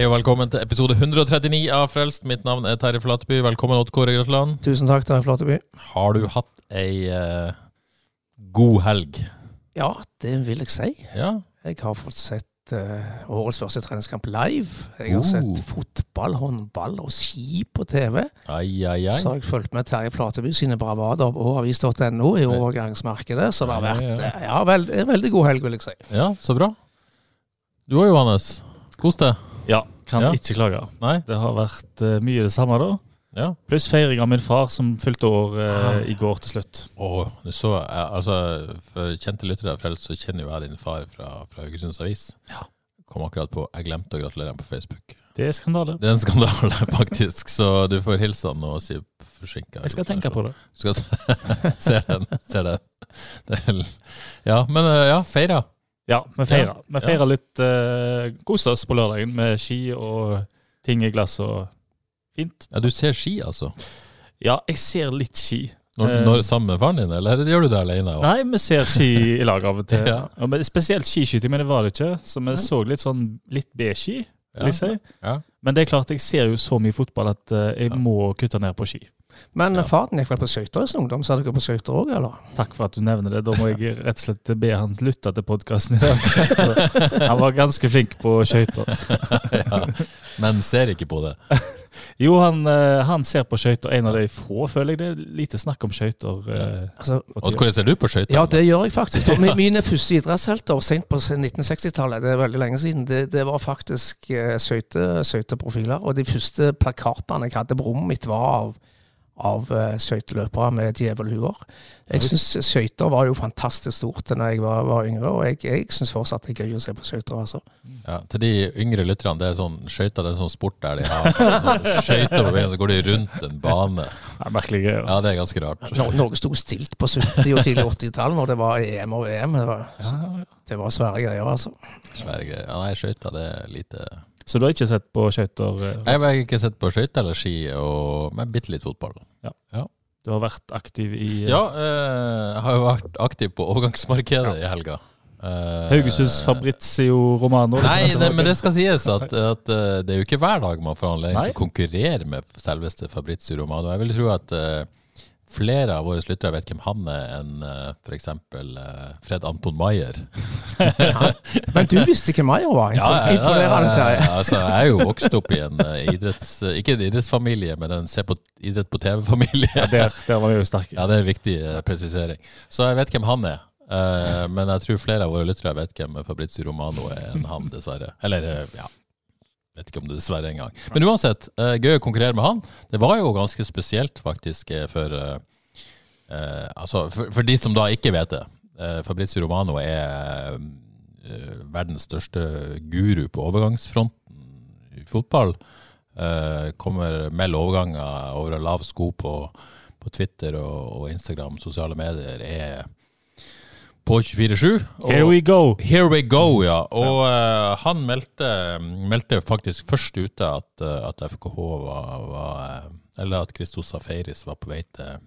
Hei og velkommen til episode 139 av Frelst. Mitt navn er Terje Flateby. Velkommen, Odd Kåre Grøtland. Tusen takk, Terje Flateby. Har du hatt ei eh, god helg? Ja, det vil jeg si. Ja. Jeg har fått sett eh, årets første treningskamp live. Jeg har Oh. sett fotball, håndball og ski på TV. Ai, ai, ai. Så har jeg fulgt med Terje Flateby sine bravader på avis.no i overgangsmarkedet. Så det har vært ja. eh, ja, veld, en veldig god helg, vil jeg si. Ja, så bra. Du òg, Johannes. Kos deg. Ja, kan Ja. ikke klage. Nei? Det har vært uh, mye det samme, da. Ja. Pluss feiring av min far, som fylte år eh, Ah. i går til slutt. Oh, så jeg, altså, For kjente lyttere av Frelst, så kjenner jo jeg din far fra, fra Haugesunds Avis. Ja. Kom akkurat på Jeg glemte å gratulere ham på Facebook. Det er skandale. Det er en skandale, faktisk. Så du får hilse han og si forsinka. Jeg skal tenke på det. Skal, ser den. Ser den. Ja, men eh, ja, feira. Ja, vi feira. Vi feira litt uh, Kosa oss på lørdagen med ski og ting i glass og fint. Ja, du ser ski, altså? Ja, jeg ser litt ski. Når, Eh. når, sammen med faren din, eller gjør du det alene? også? Nei, vi ser ski i lag av og til. Ja. og men spesielt skiskyting, men det var det ikke. Så vi så litt sånn litt B-ski, vil jeg si. Ja. Men det er klart, jeg ser jo så mye fotball at eh, jeg må kutte ned på ski. Men Ja. eh, faren gikk vel på skøyter i sin ungdom, så er dere på skøyter òg, eller? Takk for at du nevner det. Da må jeg rett og slett be han lytte til podkasten i dag. Han var ganske flink på skøyter. ja. Men ser ikke på det. Jo, han, eh, han ser på skøyter. En av de få, føler jeg. Det er lite snakk om skøyter. Ja. Altså, hvordan ser du på skøyter? Ja, det gjør jeg faktisk. For mine første idrettshelter sent på 1960-tallet, det er veldig lenge siden, det, det var faktisk eh, skøyteprofiler. Og de første plakatene jeg hadde på rommet mitt, var av, av eh, skøyteløpere med djevelhuer. Jeg syns skøyter var jo fantastisk stort da jeg var, var yngre, og jeg, jeg syns fortsatt det er gøy å se på skøyter. Altså. Ja, til de yngre lytterne, det er sånn skøyter det er sånn sport der de har sånn skøyter på veien, så går de rundt en bane. Det er merkelig gøy. Ja, ja, det er ganske rart. No, Norge sto stilt på 70- og tidlig 80-tall når det var EM og VM. Det var, Ja, ja, ja. det var svære greier, altså. Svære greier. Ja, nei, skøyter det er lite Så du har ikke sett på skøyter? eh, Jeg har ikke sett på skøyter eller ski, og, men bitte litt fotball. Du har vært aktiv i eh, Ja, eh, jeg har jo vært aktiv på overgangsmarkedet i helga. Haugesunds Fabrizio Romano. Nei, det, men det skal sies at, at det er jo ikke hver dag man får anledning til å konkurrere med selveste Fabrizio Romano. Jeg vil tro at flere av våre lyttere vet hvem han er, enn uh, f.eks. Uh, Fred Anton Maier. Men du visste hvem Maier var? Ja, ja, ja, altså, jeg er jo vokst opp i en eh, idretts... Ikke en idrettsfamilie, men en se på idrett på TV-familie. Ja, der, der var vi jo sterke. Ja, det er en viktig eh, presisering. Så jeg vet hvem han er. Eh, men jeg tror flere av våre lyttere vet hvem Fabrizio Romano er enn han, dessverre. Eller, eh, ja. Vet ikke om det dessverre engang. Men uansett, eh, gøy å konkurrere med han. Det var jo ganske spesielt, faktisk, eh, for eh, eh, Altså, for, for de som da ikke vet det. Fabrizio Romano er verdens største guru på overgangsfronten i fotball. Kommer melder overganger over en lav sko på, på Twitter og, og Instagram, sosiale medier, er på 24-7. Here we go! Here we go, ja. Og uh, han meldte, meldte faktisk først ute at, eh, at FKH var, var eh, Eller at Christos Safaris var på vei til,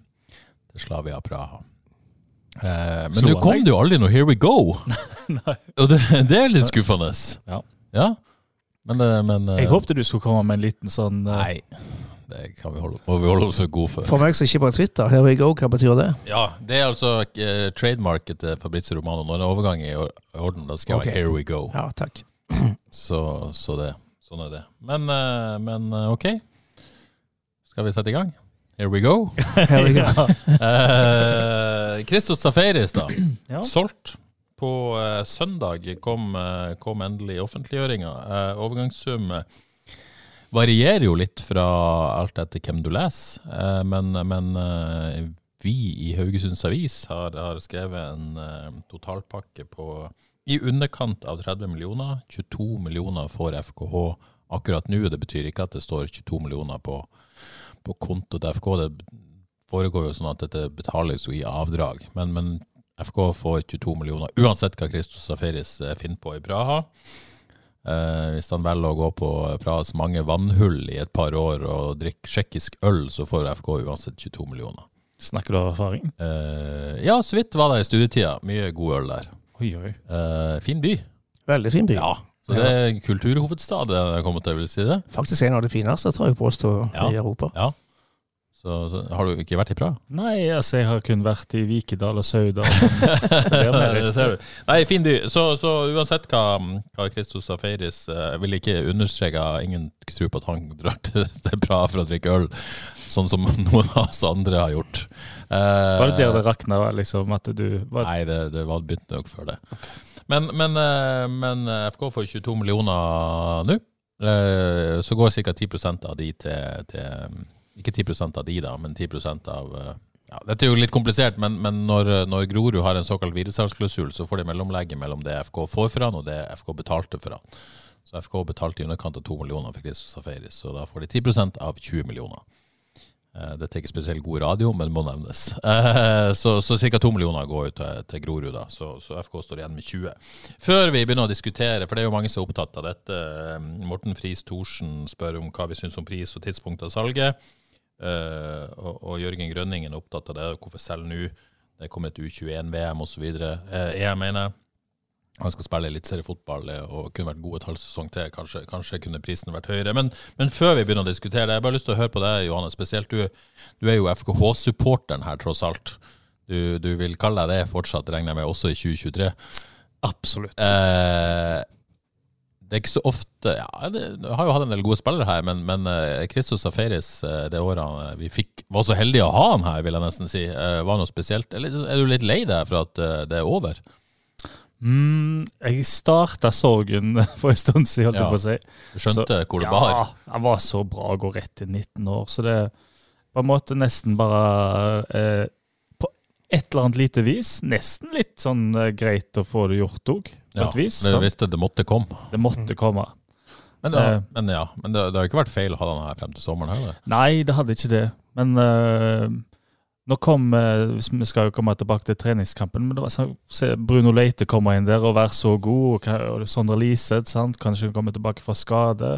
til Slavia Praha. Uh, men nå kom det jo aldri noe 'here we go'. Og det, det er litt skuffende. Ja. Ja. Men, men uh, Jeg håpte du skulle komme med en liten sånn Nei. Det kan vi holde, må vi holde oss gode for. For meg som ikke er på Twitter, here we go, hva betyr det? Ja, Det er altså eh, trademarket til Fabrizio Romano. Når det er overgang i orden, da skal jeg Ok. 'here we go'. Ja, takk. Så, så det. Sånn er det. Men, eh, men eh, ok. Skal vi sette i gang? Here we go. Here we go. Eh, Christos Safaris, da. Ja. Solgt. På eh, søndag kom, eh, kom endelig offentliggjøringa. Eh, overgangssum eh, varierer jo litt fra alt etter hvem du leser, eh, men, men eh, vi i Haugesunds Avis har, har skrevet en eh, totalpakke på i underkant av 30 millioner. 22 millioner får FKH akkurat nå. Det betyr ikke at det står 22 millioner på, på konto til FK. Det foregår jo sånn at dette betales jo i avdrag. Men, men FK får 22 millioner, uansett hva Christos Saferis finner på i Praha. Eh, hvis han velger å gå på Prahas mange vannhull i et par år og drikke tsjekkisk øl, så får FK uansett 22 millioner. Snakker du av erfaring? Eh, ja, så vidt var det i studietida. Mye god øl der. Oi, oi. Eh, fin by. Veldig fin by. Ja. Så det er kulturhovedstad, det jeg kommer til, vil si det. Faktisk en av de fineste, tror jeg påstå, Ja. i Europa. Ja. Så, så har du ikke vært i Praha? Nei, altså, jeg har kun vært i Vikedal og Sauda. Det mer Det ser du. Nei, fin by. Så, så uansett hva, hva Christos Safaris eh, Jeg vil ikke understreke ingen tro på at han drar til, til Praha for å drikke øl, sånn som noen av oss andre har gjort. Eh, Var det der det rakna? Liksom, at du var, Nei, det, det var begynte nok før det. Men, men, eh, men eh, FK får 22 millioner nå. Eh, Så går ca. 10% av de til, til Ikke 10 av de, da, men 10 av eh, ja, Dette er jo litt komplisert, men, men når, når Grorud har en såkalt videresalgsklausul, så får de mellomlegge mellom det FK får for han, og det FK betalte for han. Så FK betalte i underkant av 2 millioner for Christos Safaris, så da får de 10% av 20 millioner. Eh, Dette er ikke spesielt god radio, men må nevnes. Eh, Så, så ca. 2 millioner går ut til, til Grorud, da. Så, så FK står igjen med 20. Før vi begynner å diskutere, for det er jo mange som er opptatt av dette. eh, Morten Friis Thorsen spør om hva vi syns om pris og tidspunkt av salget. Eh, Og, og Jørgen Grønningen er opptatt av det. Hvorfor selv nå? Det kommer et U21-VM osv. Jeg mener han skal spille eliteseriefotball eh, og kunne vært god et halvt sesong til. Kanskje, kanskje kunne prisen vært høyere. Men, men før vi begynner å diskutere det, jeg har bare lyst til å høre på deg, Johannes. Spesielt du, du er jo FKH-supporteren her, tross alt. Du, du vil kalle deg det fortsatt, regner jeg med, også i 2023. Absolutt. Eh, det er ikke så ofte ja, det, Jeg har jo hatt en del gode spillere her, men, men eh, Christos Safaris, eh, det året vi fikk, var så heldige å ha han her, vil jeg nesten si, eh, var noe spesielt. Eller er du litt lei deg for at eh, det er over? Mm, jeg starta sorgen for en stund siden, holdt Ja. på å si. Du skjønte hvor det ja, han var så bra å gå rett til 19 år, så det på en måte nesten bare eh, På et eller annet lite vis nesten litt sånn eh, greit å få det gjort òg, Ja, et vis. det sant? visste det måtte komme. Det måtte komme. Men, ja, uh, men, ja, men det, det har ikke vært feil å ha den her frem til sommeren? Heller. Nei, det hadde ikke det. Men uh, nå kom eh, hvis Vi skal jo komme tilbake til treningskampen, men det var sånn, se Bruno Leite komme inn der og være så god, og, og Sondre Liseth sant? kanskje komme tilbake fra skade.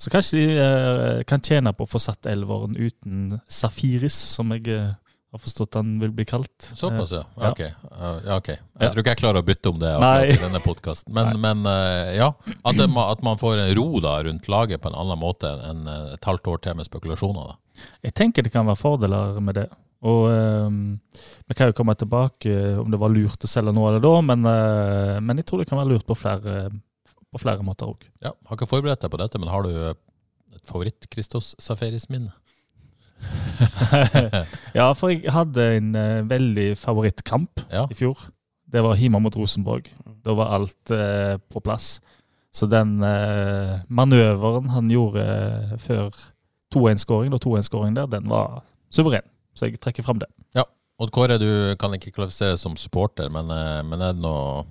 Så kanskje de eh, kan tjene på å få satt elveren uten Safiris, som jeg eh, har forstått den vil bli kalt. Såpass, ja. ja. Ok. Ja, ok. Jeg tror ikke jeg klarer å bytte om det akkurat i denne podkasten. Men, men uh, ja, at, det, at man får en ro da rundt laget på en annen måte enn uh, et halvt år til med spekulasjoner. da. Jeg tenker det kan være fordeler med det. Og ehm, Vi kan jo komme tilbake eh, om det var lurt å selge nå eller da, men, eh, men jeg tror det kan være lurt på flere, på flere måter òg. Ja, Har ikke forberedt deg på dette, men har du et favoritt-Christos Safaris-minne? ja, for jeg hadde en uh, veldig favorittkamp Ja. i fjor. Det var Hima mot Rosenborg. Da var alt uh, på plass. Så den uh, manøveren han gjorde før 2-1-skåring, da 2-1-skåring der, den var suveren. Så jeg trekker fram det. Ja. Odd Kåre, du kan ikke kvalifisere som supporter, men, men er det noe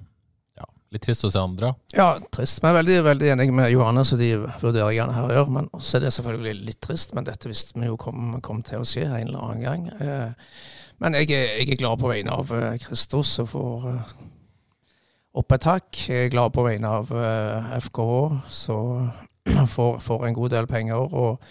litt trist å se andre. Ja, trist. Men jeg er veldig, veldig enig med Johannes og de vurderingene her gjør. Men også er det selvfølgelig litt trist, men dette visste vi jo kom, kom til å skje en eller annen gang. Eh, men jeg er, jeg er glad på vegne av eh, Kristus og får eh, opp et hakk. Jeg er glad på vegne av eh, FKH, så får, får en god del penger. Og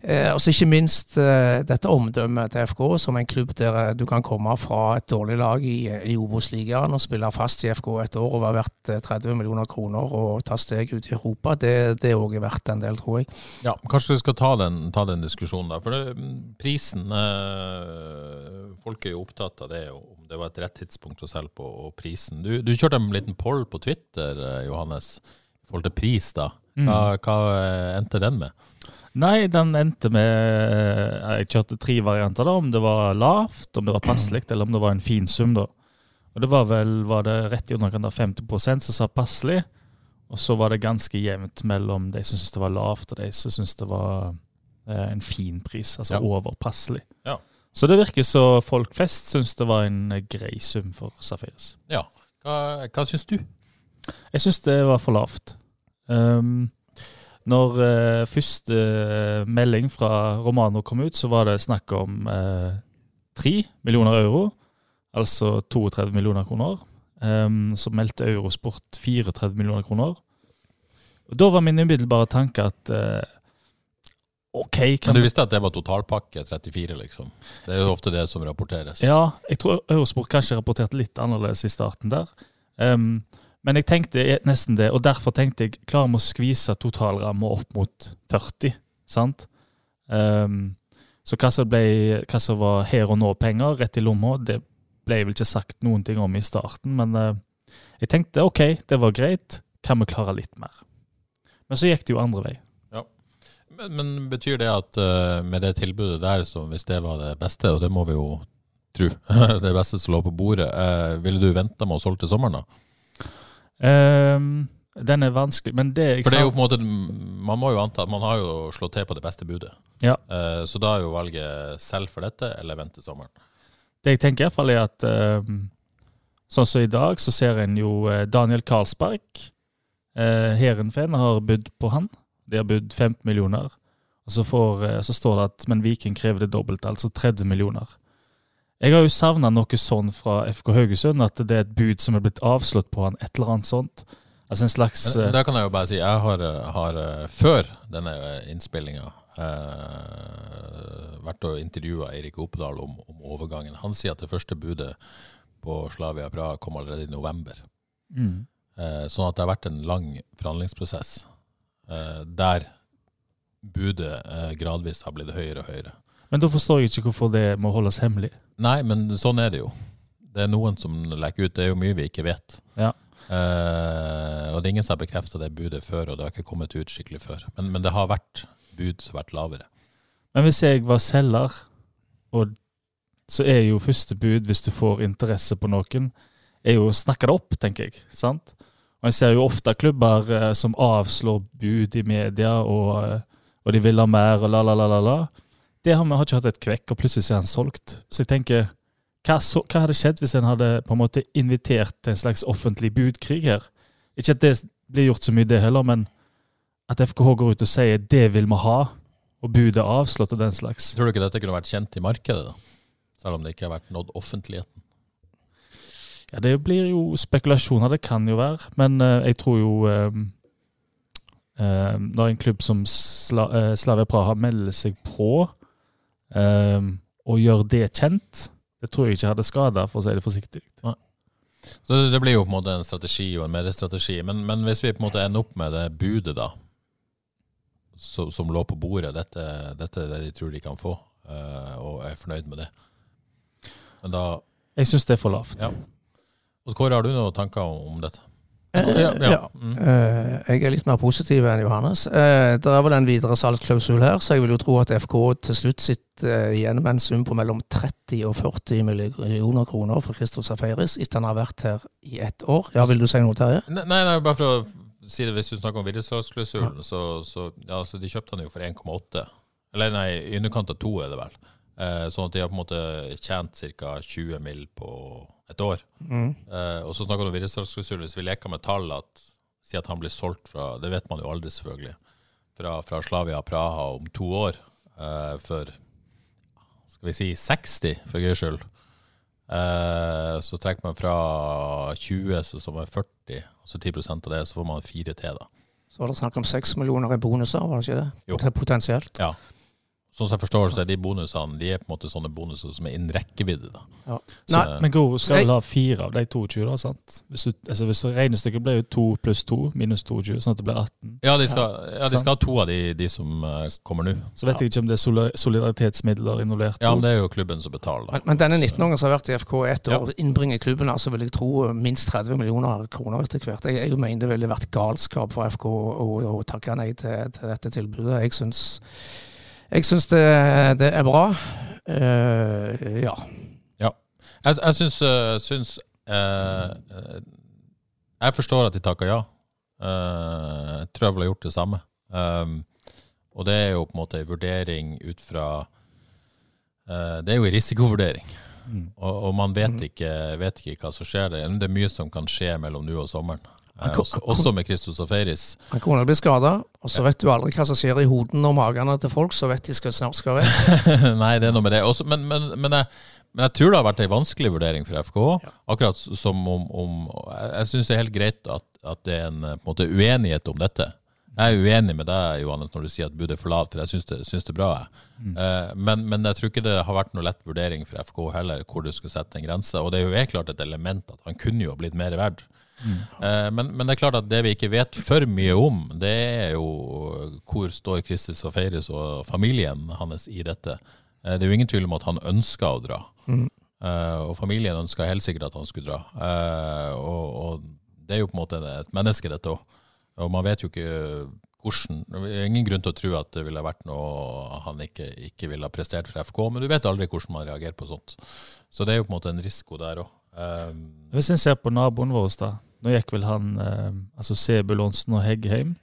eh, også ikke minst eh, dette omdømmet til FK som en klubb der eh, du kan komme fra et dårlig lag i, i Obos-ligaen og spille fast i FK et år og være verdt eh, 30 millioner kroner og ta steg ut i Europa. Det, det er òg verdt en del, tror jeg. Ja, Kanskje vi skal ta den, ta den diskusjonen, da. For det, mm, prisen eh, Folk er jo opptatt av det, om det var et rett tidspunkt å selge på, og prisen. Du, du kjørte en liten poll på Twitter, eh, Johannes, i forhold til pris, da. Hva, hva eh, endte den med? Nei, den endte med eh, Jeg kjørte tre varianter, da, om det var lavt, om det var passelig, eller om det var en fin sum. da. Og Det var vel var det rett i underkant av 50% som sa passelig, Og så var det ganske jevnt mellom de som syntes det var lavt, og de som syntes det var eh, en fin pris. Altså Ja. overpasselig. Ja. Så det virker så folk flest syns det var en eh, grei sum for Safiris. Ja. Hva, hva syns du? Jeg syns det var for lavt. Um, når uh, første uh, melding fra Romano kom ut, så var det snakk om eh, 3 millioner euro, altså 32 millioner kroner. Um, så meldte Eurosport 34 millioner kroner. Og Da var min umiddelbare tanke at OK, kan Men du visste at det var totalpakke 34, liksom? Det er jo ofte det som rapporteres. Ja, jeg tror Eurosport kanskje rapporterte litt annerledes i starten der. Um, men jeg tenkte nesten det, og derfor tenkte jeg klarer vi å skvise totalramma opp mot 40, sant? Um, så hva som, ble, hva som var her og nå-penger rett i lomma, det ble vel ikke sagt noen ting om i starten, men uh, jeg tenkte OK, det var greit, kan vi klare litt mer? Men så gikk det jo andre vei. Men, men betyr det at uh, med det tilbudet der, så hvis det var det beste, og det må vi jo tro, det beste som lå på bordet, uh, ville du venta med å solge til sommeren, da? Um, den er vanskelig, men det For det er jo på en måte Man må jo anta at man har jo slått til på det beste budet. Ja. Uh, så da er jo valget selv for dette, eller vente sommeren. Det jeg tenker i hvert fall er at um, sånn som i dag, så ser en jo eh, Daniel Karlsberg. Uh, Heerenveen har budd på han. De har budd 15 millioner. Og så, får, eh, så står det at men Viking krever det dobbelt, altså 30 millioner. Jeg har jo savna noe sånn fra FK Haugesund, at det er et bud som er blitt avslått på han, et eller annet sånt. Altså en slags Men, eh, der kan jeg jo bare si, jeg har, har eh, før denne innspillinga eh, vært og intervjua Eirik Opedal om, om overgangen. Han sier at det første budet på Slavia Praha kom allerede i november. mm. Eh, sånn at det har vært en lang forhandlingsprosess eh, der budet eh, gradvis har blitt høyere og høyere. Men da forstår jeg ikke hvorfor det må holdes hemmelig. Nei, men sånn er det jo. Det er noen som leker ut. Det er jo mye vi ikke vet. Ja. Eh, og det er ingen som har bekrefta det budet før, og det har ikke kommet ut skikkelig før. Men, men det har vært bud som har vært lavere. Men hvis jeg var selger, og så er jo første bud, hvis du får interesse på noen, er jo å snakke det opp, tenker jeg. sant? Og jeg ser jo ofte klubber eh, som avslår bud i media, og, eh, og de vil ha mer, og la, la, la, la. la. Det har vi har ikke hatt et kvekk, og plutselig er han solgt. Så jeg tenker, hva, så, hva hadde skjedd hvis en hadde på en måte invitert til en slags offentlig budkrig her? Ikke at det blir gjort så mye, det heller, men at FKH går ut og sier 'det vil vi ha', og budet er avslått og den slags. Tror du ikke dette kunne vært kjent i markedet, da? Selv om det ikke har vært nådd offentligheten? Ja, Det blir jo spekulasjoner, det kan jo være. Men uh, jeg tror jo eh, uh, Når en klubb som Sla, eh, Slavia Praha melder seg på eh, og gjøre det kjent, det tror jeg ikke hadde skada, for å si det forsiktig. Så det- blir jo på en måte en strategi og en mediestrategi. Men, men hvis vi på en måte ender opp med det budet, da, som, som lå på bordet, dette, dette er det de tror de kan få, uh, og er fornøyd med det. Men da Jeg syns det er for lavt. Ja. Og Kåre, har du noen tanker om dette? Ja, ja. ja. Eh, jeg er litt mer positiv enn Johannes. Eh, det er vel en videre salgsklausul her, så jeg vil jo tro at FK til slutt sitter eh, igjen med en sum på mellom 30 og 40 millioner kroner for Christos Safaris etter han har vært her i ett år. Ja, vil du si noe, Terje? Nei, nei, bare for å si det, hvis du snakker om videresalgsklausulen, så, så, ja, så de kjøpte han jo for 1,8. Eller nei, i underkant av to er det vel. Sånn at de har på en måte tjent ca. 20 mill. på et år. Mm. Eh, og så snakker du om virusklausul. Hvis vi leker med tall at Si at han blir solgt fra Det vet man jo aldri, selvfølgelig. Fra, fra Slavia Praha om to år eh, for Skal vi si 60, for gøy skyld. Eh, så trekker man fra 20, så som er 40, altså 10% av det, så får man 4 til, da. Så var det snakk om 6 millioner i bonuser, var det ikke det? Jo. Potensielt. Ja. Sånn som jeg forstår, så er de bonusene De er på en måte sånne bonuser som er innen rekkevidde. da. Ja. Så, Nei, Men Gro skal du ha fire av de 22, da? sant? Hvis, du, altså hvis Regnestykket blir jo 2 pluss 2 minus 22, sånn at det blir 18. ja, de skal, ja, de skal ha to av de, de som eh, kommer nå. Så vet jeg ikke om det er solidaritetsmidler involvert. Ja, men det er jo klubben som betaler. Men, men denne 19-åringen som har vært i FK i ett Ja. år, innbringer klubben altså vil jeg tro minst 30 millioner kroner etter hvert. Jeg, jeg mener det ville vært galskap for FK å, takke nei til, til dette tilbudet. Jeg syns, jeg syns det, det er bra. Uh, ja. Jeg, jeg syns, øh, syns uh, øh, Jeg forstår at de takker ja. Eh, jeg tror jeg ville gjort det samme. Um, og det er jo på en måte en vurdering ut fra uh, Det er jo en risikovurdering. Mm. Og, og man vet ikke, vet ikke hva som skjer. Det, det er mye som kan skje mellom nå og sommeren. Eh, også, også med Kristus og Feiris. Han kunne bli skada, og så vet du aldri hva som skjer i hodene og magene til folk, så vet de skal snart skal vekk. Nei, det er noe med det. Også, men, men, men, jeg, men jeg tror det har vært en vanskelig vurdering for FK. Akkurat som om, om Jeg, syns det er helt greit at, at det er en, på en måte, uenighet om dette. Jeg er uenig med deg Johannes, når du sier at budet er for lavt, for jeg syns det, syns det er bra. Jeg. Eh, men, men jeg tror ikke det har vært noe lett vurdering for FK heller, hvor du skal sette en grense. Og det er jo helt klart et element at han kunne jo blitt mer verdt. Eh, men, men det er klart at det vi ikke vet for mye om, det er jo hvor står Kristus og Feires og familien hans i dette. Eh, det er jo ingen tvil om at han ønska å dra. Eh, og familien ønska helt sikkert at han skulle dra. Og, og det er jo på en måte et menneske, dette òg. Og man vet jo ikke hvordan ingen grunn til å tro at det ville vært noe han ikke, ikke ville ha prestert for FK, men du vet aldri hvordan man reagerer på sånt. Så det er jo på en måte en risiko der òg. Hvis en ser på naboen vår, da. Nå gikk vel han eh, altså Sebulonsen og Heggheim.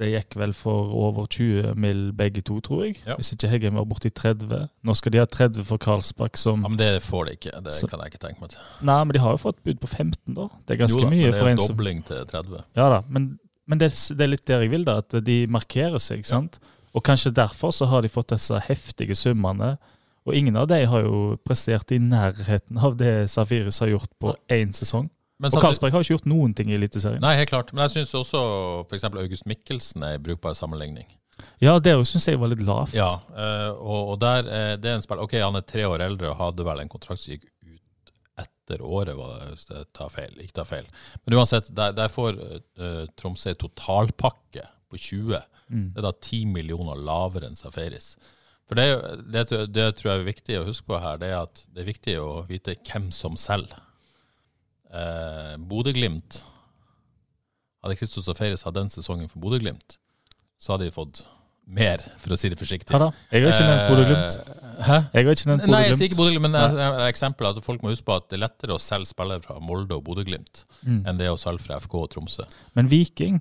Det gikk vel for over 20 mill. begge to, tror jeg. Ja. Hvis ikke Heggheim var borti 30. Nå skal de ha 30 for Karlsbakk, som ja, men det får de ikke. Det Så- kan jeg ikke tenke meg til. Nei, men de har jo fått bud på 15, da. Det er ganske Jo mye men det er en jo som til 30. Ja da, men, men det, det er litt der jeg vil, da. At de markerer seg, sant. Og kanskje derfor så har de fått disse heftige summene. Og ingen av de har jo prestert i nærheten av det Safiris har gjort på én sesong. Men Og Karlsberg har ikke gjort noen ting i Eliteserien. Nei, helt klart. Men jeg syns også f.eks. August Mikkelsen er en brukbar sammenligning. Ja, det syns jeg var litt lavt. Ja, eh, og, der, eh, det er en spill Ok, han er tre år eldre og hadde vel en kontrakt som gikk ut etter året, det, hvis jeg tar feil. Ikke tar feil. Men uansett, der, der får uh, Tromsø totalpakke på 20. Mm. Det er da 10 millioner lavere enn Safaris. For det, det, det tror jeg er viktig å huske på her, det er at det er viktig å vite hvem som selger. Eh, Bodø-Glimt Hadde Christos Feires hatt den sesongen for Bodø-Glimt, så hadde de fått mer, for å si det forsiktig. Ja. Jeg har ikke nevnt Bodø-Glimt. Eh, Hæ? Jeg har ikke nevnt Nei, jeg sier ikke Bodø-Glimt. Bodø-Glimt, men det er et eksempel at folk må huske på at det er lettere å selge spillere fra Molde og Bodø-Glimt Mm. enn det å selge fra FK og Tromsø. Men Viking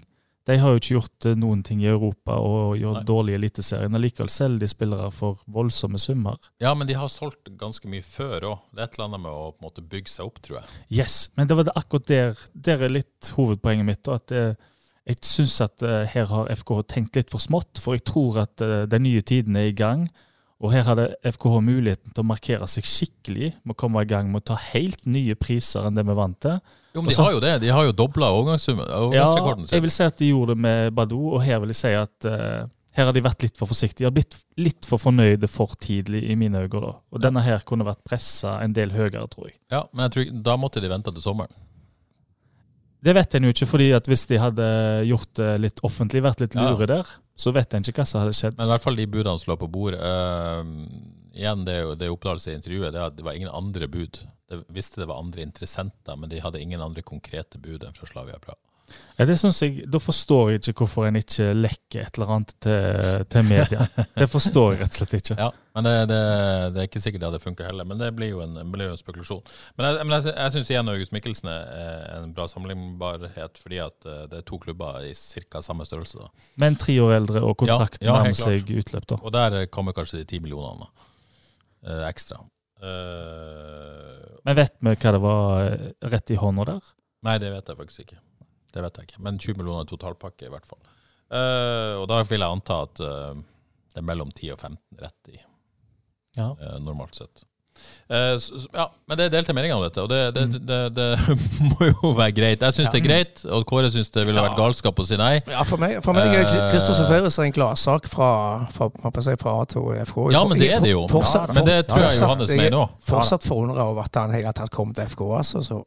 de har jo ikke gjort eh, noen ting i Europa og gjort Nei. dårlig i Eliteserien. Allikevel selger de spillere for voldsomme summer. Ja, men de har solgt ganske mye før òg. Det er et eller annet med å måte bygge seg opp, tror jeg. Yes, men det var det akkurat der Der er litt hovedpoenget mitt. da, at eh, Jeg syns at eh, her har FK tenkt litt for smått. For jeg tror at den nye tiden er i gang. Og her hadde FKH muligheten til å markere seg skikkelig med å komme i gang med å ta helt nye priser enn det vi vant til. Jo, men de har jo det. De har jo dobla overgangssummen. Ja, jeg vil si at de gjorde det med Badou, og her vil jeg si at uh, her har de vært litt for forsiktige. De har blitt litt for fornøyde for tidlig, i mine øyne. da. Og denne her kunne vært pressa en del høyere, tror jeg. Ja, men jeg tror, da måtte de vente til sommeren. Det vet en jo ikke, fordi at hvis de hadde gjort det litt offentlig, vært litt Ja. lure der, så vet en ikke hva som hadde skjedd. Men i hvert fall de budene som lå på bordet. Uh, igjen, det er jo det i intervjuet, det, det var ingen andre bud. De visste det var andre interessenter, men de hadde ingen andre konkrete bud enn fra Slavia Praha. Ja, det synes jeg, Da forstår jeg ikke hvorfor en ikke lekker et eller annet til, til media. Det forstår jeg rett og slett ikke. Ja, men det, det, det er ikke sikkert det hadde funka heller. Men det blir jo en, blir jo en spekulasjon. Men jeg, men jeg, jeg syns igjen August Mikkelsen er en bra sammenlignbarhet, fordi at eh, det er to klubber i ca. samme størrelse. da. Men tre år eldre, og kontrakten Ja, ja, nærmer seg utløp, da. Og der kommer kanskje de ti millionene eh, ekstra. Eh, Men vet vi hva det var eh, rett i hånda der? nei, det vet jeg faktisk ikke. Det vet jeg ikke. Men 20 millioner totalpakke, i hvert fall. Uh, og da vil jeg anta at uh, det er mellom 10 og 15 rett i, Ja. uh, normalt sett. Eh, så, ja, men det er delte meninger om dette, og det, det, Mm. det, det, må jo være greit. Jeg syns det er greit, og Kåre syns det ville vært galskap å si nei. Ja, for meg, for meg er Eh, og Seferis en gladsak fra, fra, jeg fra A til FK. Ja, men det er det jo. Fortsatt, Men det tror jeg Johannes er mener òg. Fortsatt forundra over at han hele tatt kom til FK. Altså, så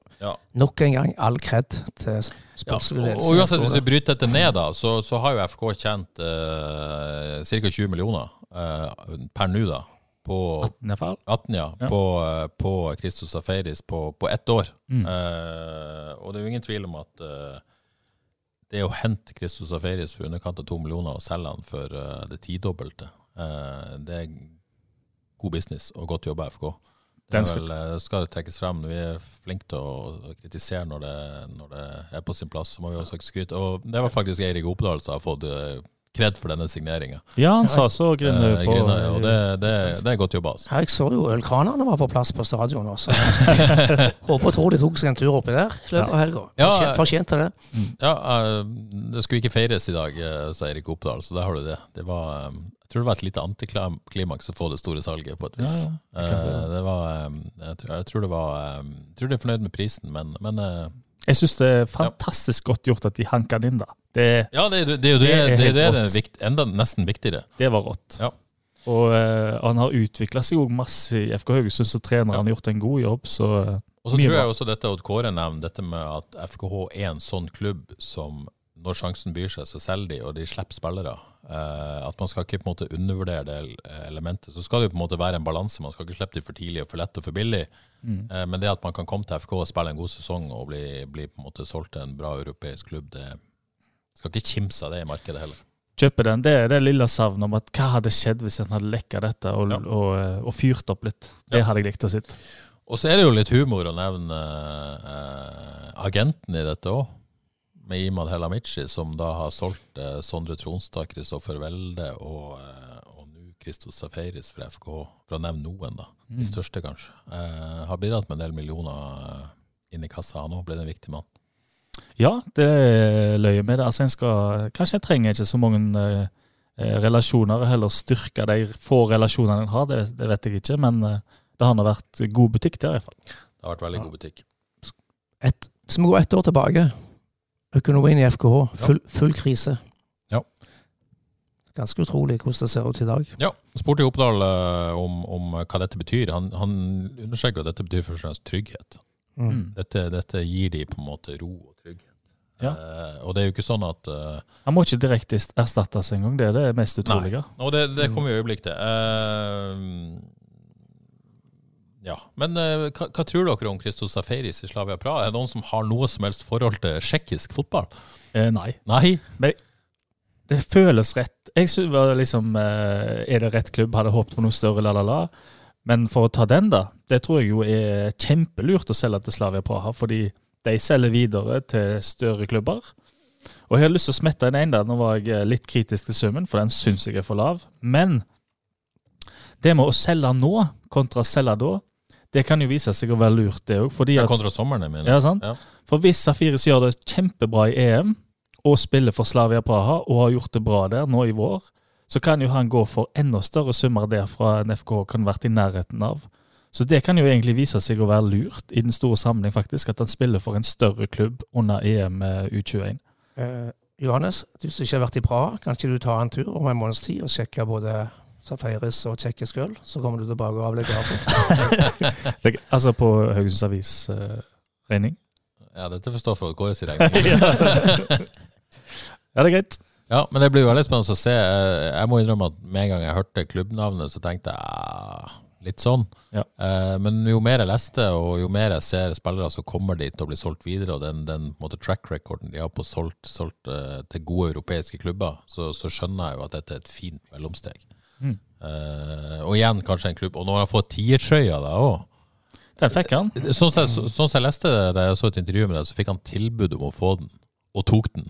nok en gang all kred til sportslig ledelse. og uansett, hvis vi bryter dette ned, da, så, så har jo FK tjent uh, ca. 20 millioner eh, per nå, da. På 18 i fall. 18, ja. Ja. På, eh, på Christos Safaris på, på ett år. Mm. Eh, og det er jo ingen tvil om at eh, det å hente Christos Safaris for underkant av to millioner og selge han for eh, det tidobbelte, eh, det er god business og godt jobba, FK. Det vel, skal trekkes frem. Vi er flinke til å kritisere når det, når det er på sin plass. Så må vi også skryte. Og det var faktisk Eirik Opedal som har fått kred for denne signeringa. Ja, han sa så Grinde Eh, på Grine, og det, det, det er godt jobba. Altså. Jeg så jo ølkranene var på plass på stadion også. Håper og tror de tok seg en tur oppi der i løpet av helga. Ja, Fortjente det. Ja, eh, det skulle ikke feires i dag, eh, sa Eirik Oppdal, så der har du det. Det var, eh, jeg tror det var et lite antiklimaks å få det store salget, på et vis. Ja, ja, jeg si det. Eh, det var, eh, jeg, tror, jeg tror det var eh, Jeg tror de er fornøyd med prisen, men, men eh, Jeg syns det er fantastisk godt gjort at de hanka den inn, da. Det, Ja, det, er jo- det er det, Det er det, er det, er vikt, enda nesten viktigere. det var rått. Ja. Og uh, han har utvikla seg òg masse i FK Haugesund, så treneren har gjort en god jobb. Så Uh, Og så tror jeg også dette Odd Kåre nevner, dette med at FKH er en sånn klubb som når sjansen byr seg, så selger de, og de slipper spillere. Uh, at man skal ikke på en måte undervurdere det elementet. Så skal det jo på en måte være en balanse. Man skal ikke slippe de for tidlig og for lett og for billig. Mm. Uh, men det at man kan komme til FK og spille en god sesong og bli, bli på en måte solgt til en bra europeisk klubb, det skal ikke kimse av det i markedet heller. kjøpe den. Det er det lille savnet om at hva hadde skjedd hvis en hadde lekka dette og, Ja. og, eh, og fyrt opp litt. Det Ja. hadde jeg likt å sitte. Og så er det jo litt humor å nevne eh, agenten i dette òg, med Imad Helamichi, som da har solgt eh, Sondre Tronstad, Kristoffer Welde og, eh, Christos Safaris fra FKH, for å nevne noen, da. De største, kanskje. Eh, har bidratt med en del millioner eh, inn i kassa. Han òg ble en viktig mann. Ja, det er løye med det. Altså, en skal, kanskje en trenger ikke så mange eh, eh, relasjoner, heller styrke de få relasjonene en har. Det, det vet jeg ikke, men eh, det har nå vært god butikk der, i hvert fall. Det har vært veldig god butikk. Et, hvis vi går ett år tilbake, økonomien i FKH, full, full krise. Ja. Ganske utrolig hvordan det ser ut i dag. Ja, spurte Oppdal eh, om, om hva dette betyr. Han, han understreker at dette betyr først og fremst trygghet. Mm. Dette, dette gir de på en måte ro. Ja. Uh, og det er jo ikke sånn at uh, Han må ikke direkte erstattes engang, det er det mest utrolige. Og det, det kommer vi øyeblikk til. Uh, ja, Men hva, hva tror dere om Christos Safaris i Slavia Praha? Er det noen som har noe som helst forhold til tsjekkisk fotball? Eh, nei. Nei? Det føles rett. Jeg synes liksom Er det rett klubb? Hadde håpet på noe større, la, la, la. Men for å ta den, da. Det tror jeg jo er kjempelurt å selge til Slavia Praha, fordi de selger videre til større klubber. Og jeg har lyst til å smette inn en der. Nå var jeg eh, litt kritisk til summen, for den syns jeg er for lav. Men det med å selge nå kontra selge da, det kan jo vise seg å være lurt, det òg. Ja, kontra sommeren, jeg mener. ja, sant? Ja. For hvis Safiris gjør det kjempebra i EM, og spiller for Slavia Praha, og har gjort det bra der nå i vår, så kan jo han gå for enda større summer derfra enn FK kan vært i nærheten av. Så det kan jo egentlig vise seg å være lurt i den store sammenheng, faktisk, at han spiller for en større klubb under EM eh, U21. Eh, Johannes, du som ikke har vært i Praha, kan ikke du ta en tur om en måneds tid og sjekke både Safaris og tsjekkisk øl? Så kommer du tilbake og avlegger av Det, altså på Haugesunds Avis eh, regning. ja, dette forstår stå for Kåre sin regning. Ja, det er greit. Ja, men det blir veldig spennende å se. Eh, Jeg må innrømme at med en gang jeg hørte klubbnavnet, så tenkte jeg ah, litt sånn. Ja. Eh, Men jo mer jeg leste, og jo mer jeg ser spillere som kommer dit og blir solgt videre, og den, den måte, track recorden de har på solgt, solgt eh, til gode europeiske klubber, så, så skjønner jeg jo at dette er et fint mellomsteg. Mm. Eh, og igjen kanskje en klubb Og når han får tiertrøya da òg Den fikk han. Sånn som jeg, så- sånn som jeg leste det da jeg så et intervju med deg, så fikk han tilbud om å få den, og tok den.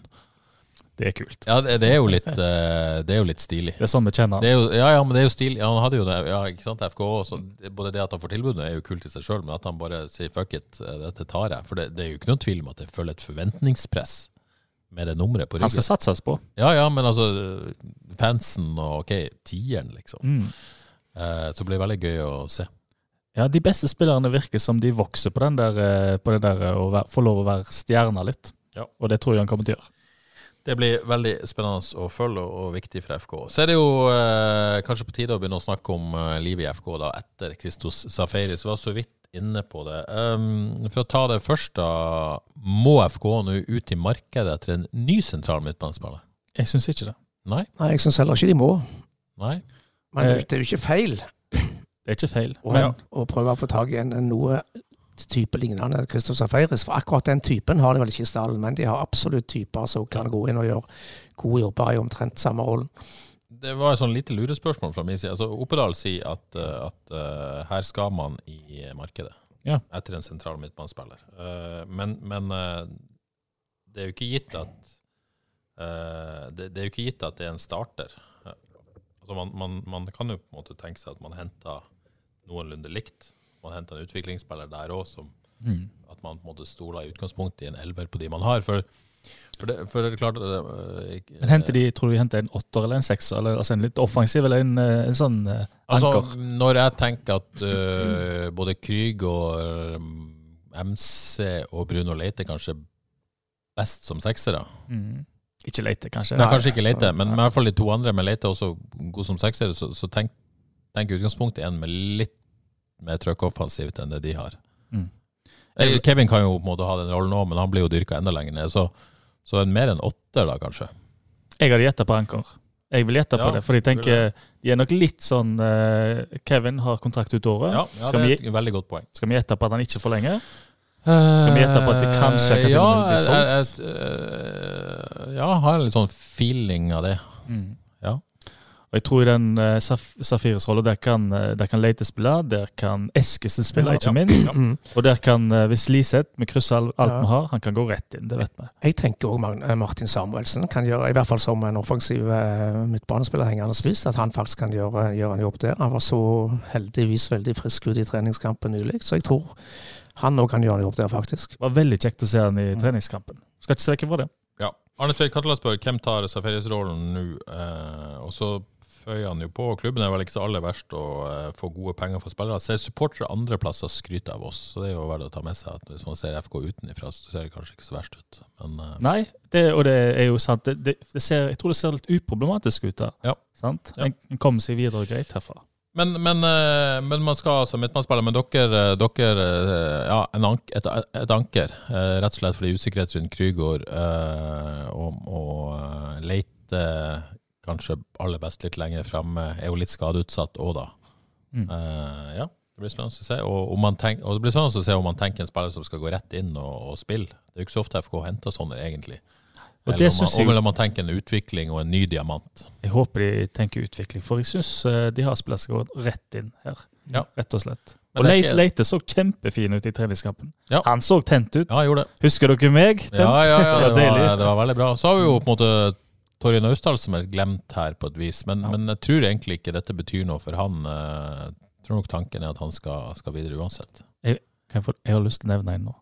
Det er kult. Ja, det, det, er, jo litt, uh, det er jo litt stilig. Det er sånn vi kjenner han. Ja, ja, men det er jo stilig. Ja, han hadde jo det, ja, ikke sant, FK også. Både det at han får tilbudet er jo kult i seg sjøl, men at han bare sier fuck it, eh, dette tar jeg. For det, det er jo ikke noen tvil om at jeg føler et forventningspress med det nummeret på ryggen. Han skal satses på. Ja, ja, men altså fansen og ok, tieren, liksom. Mm. Uh, så blir det veldig gøy å se. Ja, de beste spillerne virker som de vokser på den der, på det der å få lov å være stjerna litt. Ja. Og det tror jeg han kommer til å gjøre. Det blir veldig spennende å følge og viktig for FK. Så er det jo eh, kanskje på tide å begynne å snakke om eh, livet i FK da, etter Kristos Safari. Så vi var så vidt inne på det. Um, for å ta det først, da. Må FK nå ut i markedet etter en ny sentral midtbanespiller? Jeg syns ikke det. Nei? Nei, jeg syns heller ikke de må. Nei? Men det er jo- det er jo ikke feil Det er ikke feil. å, Men å prøve å få tak i en, en noe type lignende Christos Feires. For akkurat den typen har de vel ikke i stallen, men de har absolutt typer som kan gå inn og gjøre gode jobber i omtrent samme rollen. det var et sånn lite lurespørsmål fra min side. Altså, Oppedal sier at, eh, at uh, her skal man i markedet Ja. etter en sentral midtbanespiller. Uh, men men uh, det er jo ikke gitt at eh, det, det er jo ikke gitt at det er en starter. Altså man, man, man kan jo på en måte tenke seg at man henter noenlunde likt. Man henter en utviklingsspiller der òg, som Mm. at man på en måte stoler i utgangspunktet i en elver på de man har. For, for, det, for det er klart det, ikke- Men henter de, tror du de henter en åtter eller en sekser? Eller altså en litt offensiv, eller en, eh, en sånn anker? Altså, når jeg tenker at uh, både og MC og Bruno Leite kanskje best som seksere Mm. Ikke Leite, kanskje? Nei, kanskje ikke Leite, men i hvert fall de to andre med Leite også god som seksere, så, så tenk, tenk utgangspunktet en med litt mer trøkkoffensivt enn det de har. Mm. Eh, Kevin kan jo på en måte ha den rollen òg, men han blir jo dyrka enda lenger ned. Så, så en mer enn åtter, da, kanskje. Jeg hadde gjetta på anker. Jeg vil gjette på Ja, det, for jeg tenker de er nok litt sånn uh, Kevin har kontrakt ut året. Ja, ja det er et veldig godt poeng. Skal vi gjette på at han ikke forlenger? Skal vi gjette på at det kanskje kan ja, bli solgt? jeg, jeg, øh, ja, har en litt sånn feeling av det. Mm. Ja. Og jeg tror i den uh, Safiris rolle, der kan, eh, der kan Leite spille, der kan Eskesen spille, Ja. ikke minst. Mm. Og der kan, uh, hvis Liseth, vi krysser all- alt Ja. vi har, han kan gå rett inn, det vet vi. Jeg tenker òg Martin Samuelsen kan gjøre, i hvert fall som en offensiv uh, midtbanespiller hengende spiss, at han faktisk kan gjøre, gjøre en jobb der. Han var så heldigvis veldig frisk ut i treningskampen nylig, så jeg tror han òg kan gjøre en jobb der, faktisk. Det var veldig kjekt å se han i treningskampen. Skal ikke se vekk fra det. Ja. Arne Tveit Katla spør hvem tar Safaris-rollen nå. Eh, og så føyer han jo på. Klubben er vel ikke så aller verst å eh, få gode penger for spillere. Ser supportere andre plasser skryte av oss, så det er jo verdt å ta med seg. at Hvis man ser FK utenfra, så ser det kanskje ikke så verst ut. Men eh, Nei, det, og det er jo sant. Det, det, det ser, jeg tror det ser litt uproblematisk ut der. Ja. Sant? Ja. En, en kommer seg videre greit herfra. Men, men, eh, men man skal altså midtbanespiller. Men dere, dere ja, en ank, et, et anker, rett og slett fordi usikkerhet rundt Krygård eh, og, og Leite kanskje aller best litt lenger framme, er jo litt skadeutsatt òg, da. Mm. Uh, ja, det blir spennende å se. Og, om man tenk, og det blir spennende å se om man tenker en spiller som skal gå rett inn og, og spille. Det er jo ikke så ofte FK henter sånne, egentlig. Og Eller om man, jeg- eller om man tenker en utvikling og en ny diamant. Jeg håper de tenker utvikling, for jeg syns de har spillere som går rett inn her. Ja. Rett og slett. Men Og Leite, ikke- Leite så kjempefin ut i treningskampen. Ja. Han så tent ut. Ja, gjorde det. Husker dere meg? Tent? Ja, ja, ja, det, var, det var veldig bra. Så har vi jo på en måte Torje Naustdal som er glemt her på et vis, men, Ja. men jeg tror egentlig ikke dette betyr noe for han. Eh, Jeg tror nok tanken er at han skal, skal videre uansett. Kan jeg, få, jeg har lyst til å nevne en nå.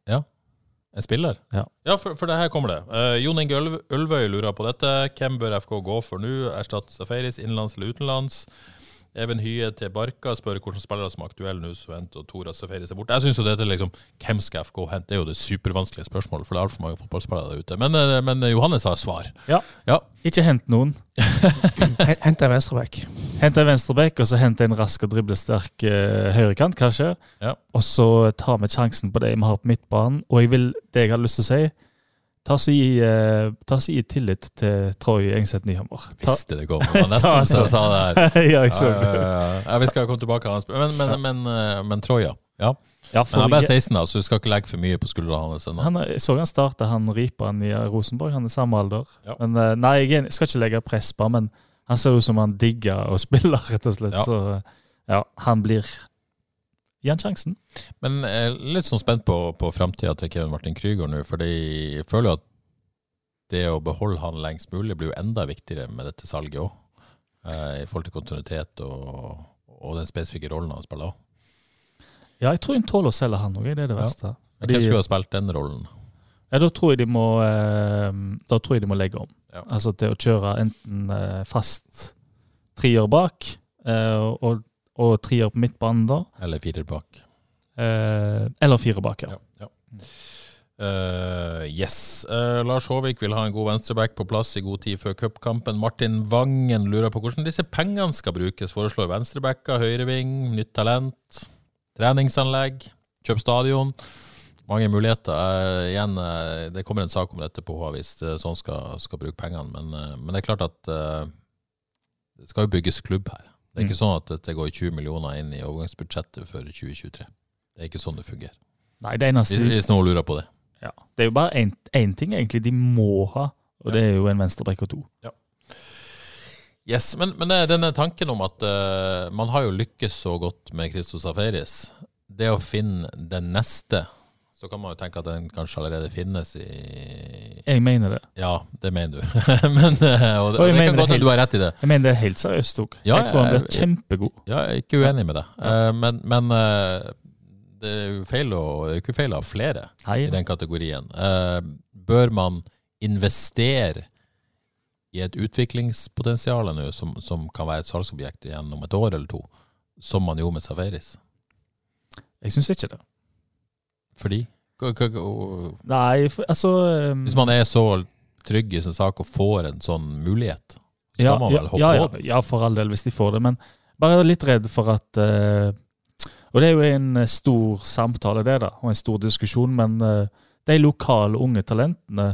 En spiller? Ja. for, for det her kommer det. Uh, Jon Inge Ølv- Ølvøy lurer på dette. Hvem bør FK gå for nå? Erstatte Safaris innenlands eller utenlands? Even Hye til Barka spør hvilke spillere som er aktuelle nå, så og Tora Safaris seg borte. Jeg syns jo dette liksom Hvem skal FK hente? Det er jo det supervanskelige spørsmålet, for det er altfor mange fotballspillere der ute. Men, eh, men Johannes har svar. Ja. Ja. Ikke hent noen. Hen- Hent en venstreback. Hent en venstreback, og så hent en rask og driblesterk uh, høyrekant, kanskje. Ja. Og så tar vi sjansen på det vi har på midtbanen. Og jeg vil, det jeg har lyst til å si, ta så gi, eh, ta så gi tillit til Troy Engseth Nyhammer. Ta- Visste det kom. Det var nesten så jeg sa det her. ja, jeg så Ja, det. ja, ja. ja, vi skal komme tilbake til hans Men, men, men, eh, men Troja. Ja. Ja, Men for han er bare 16, da, så du skal ikke legge for mye på skuldrene hans ennå. han, er- jeg så han starta, han Ripan i Rosenborg. Han er samme alder. Ja. Men eh, Nei, jeg er skal ikke legge press på han, men han ser ut som han digger å spille, rett og slett. Ja. Så ja, han blir Gi han sjansen. Men jeg er litt sånn spent på, på framtida til Kevin Martin Krüger nå, For jeg føler at det å beholde han lengst mulig blir jo enda viktigere med dette salget òg. I forhold til kontinuitet og, og den spesifikke rollen han spiller òg. Ja, jeg tror hun tåler å selge han òg, det er det Ja. verste. Hvem Fordi- skulle ha spilt den rollen? Ja, da tror jeg de må, eh, jeg de må legge om. Ja. Altså til å kjøre enten eh, fast trier bak, eh, og, og trier på midtbanen da, Eller fire bak? eh, eller fire bak, ja. Ja. ja. Uh, yes. Uh, Lars Håvik vil ha en god venstreback på plass i god tid før cupkampen. Martin Vangen lurer på hvordan disse pengene skal brukes. Foreslår venstrebacker, høyreving, nytt talent, treningsanlegg, kjøp stadion. Mange muligheter. Uh, igjen, det kommer en sak om dette på HA hvis sånn skal, skal bruke pengene, men, men det er klart at det skal jo bygges klubb her. Det er ikke Mm. sånn at dette går 20 millioner inn i overgangsbudsjettet for 2023. Det er ikke sånn det fungerer. Nei, det eneste Hvis, hvis noen lurer på det. ja. Det er jo bare én ting egentlig de må ha, og det er jo en venstrebrekk og to. Ja. Yes, men, men denne tanken om at uh, man har jo lykkes så godt med Christos Safaris. Det å finne den neste, så kan man jo tenke at den kanskje allerede finnes i Jeg mener det. Ja, det mener du. men, eh, og, det, Og og det kan godt at du har rett i det. Jeg mener det er helt seriøst òg. Ja, jeg tror han blir kjempegod. Ja, jeg er ikke uenig med deg. Ja. men men eh, det er jo feil å, det er ikke feil å ha flere Hei. i den kategorien. Eh, bør man investere i et utviklingspotensial nå som, som kan være et salgsobjekt igjen om et år eller to, som man gjorde med Safaris? jeg syns ikke det. Fordi K- Nei, for, altså um, Hvis man er så trygg i sin sak og får en sånn mulighet, så ja, kan man vel hoppe ja, ja, på den? ja, for all del, hvis de får det. Men bare litt redd for at uh, Og det er jo en eh, stor samtale, det, da, og en stor diskusjon, men uh, de lokale unge talentene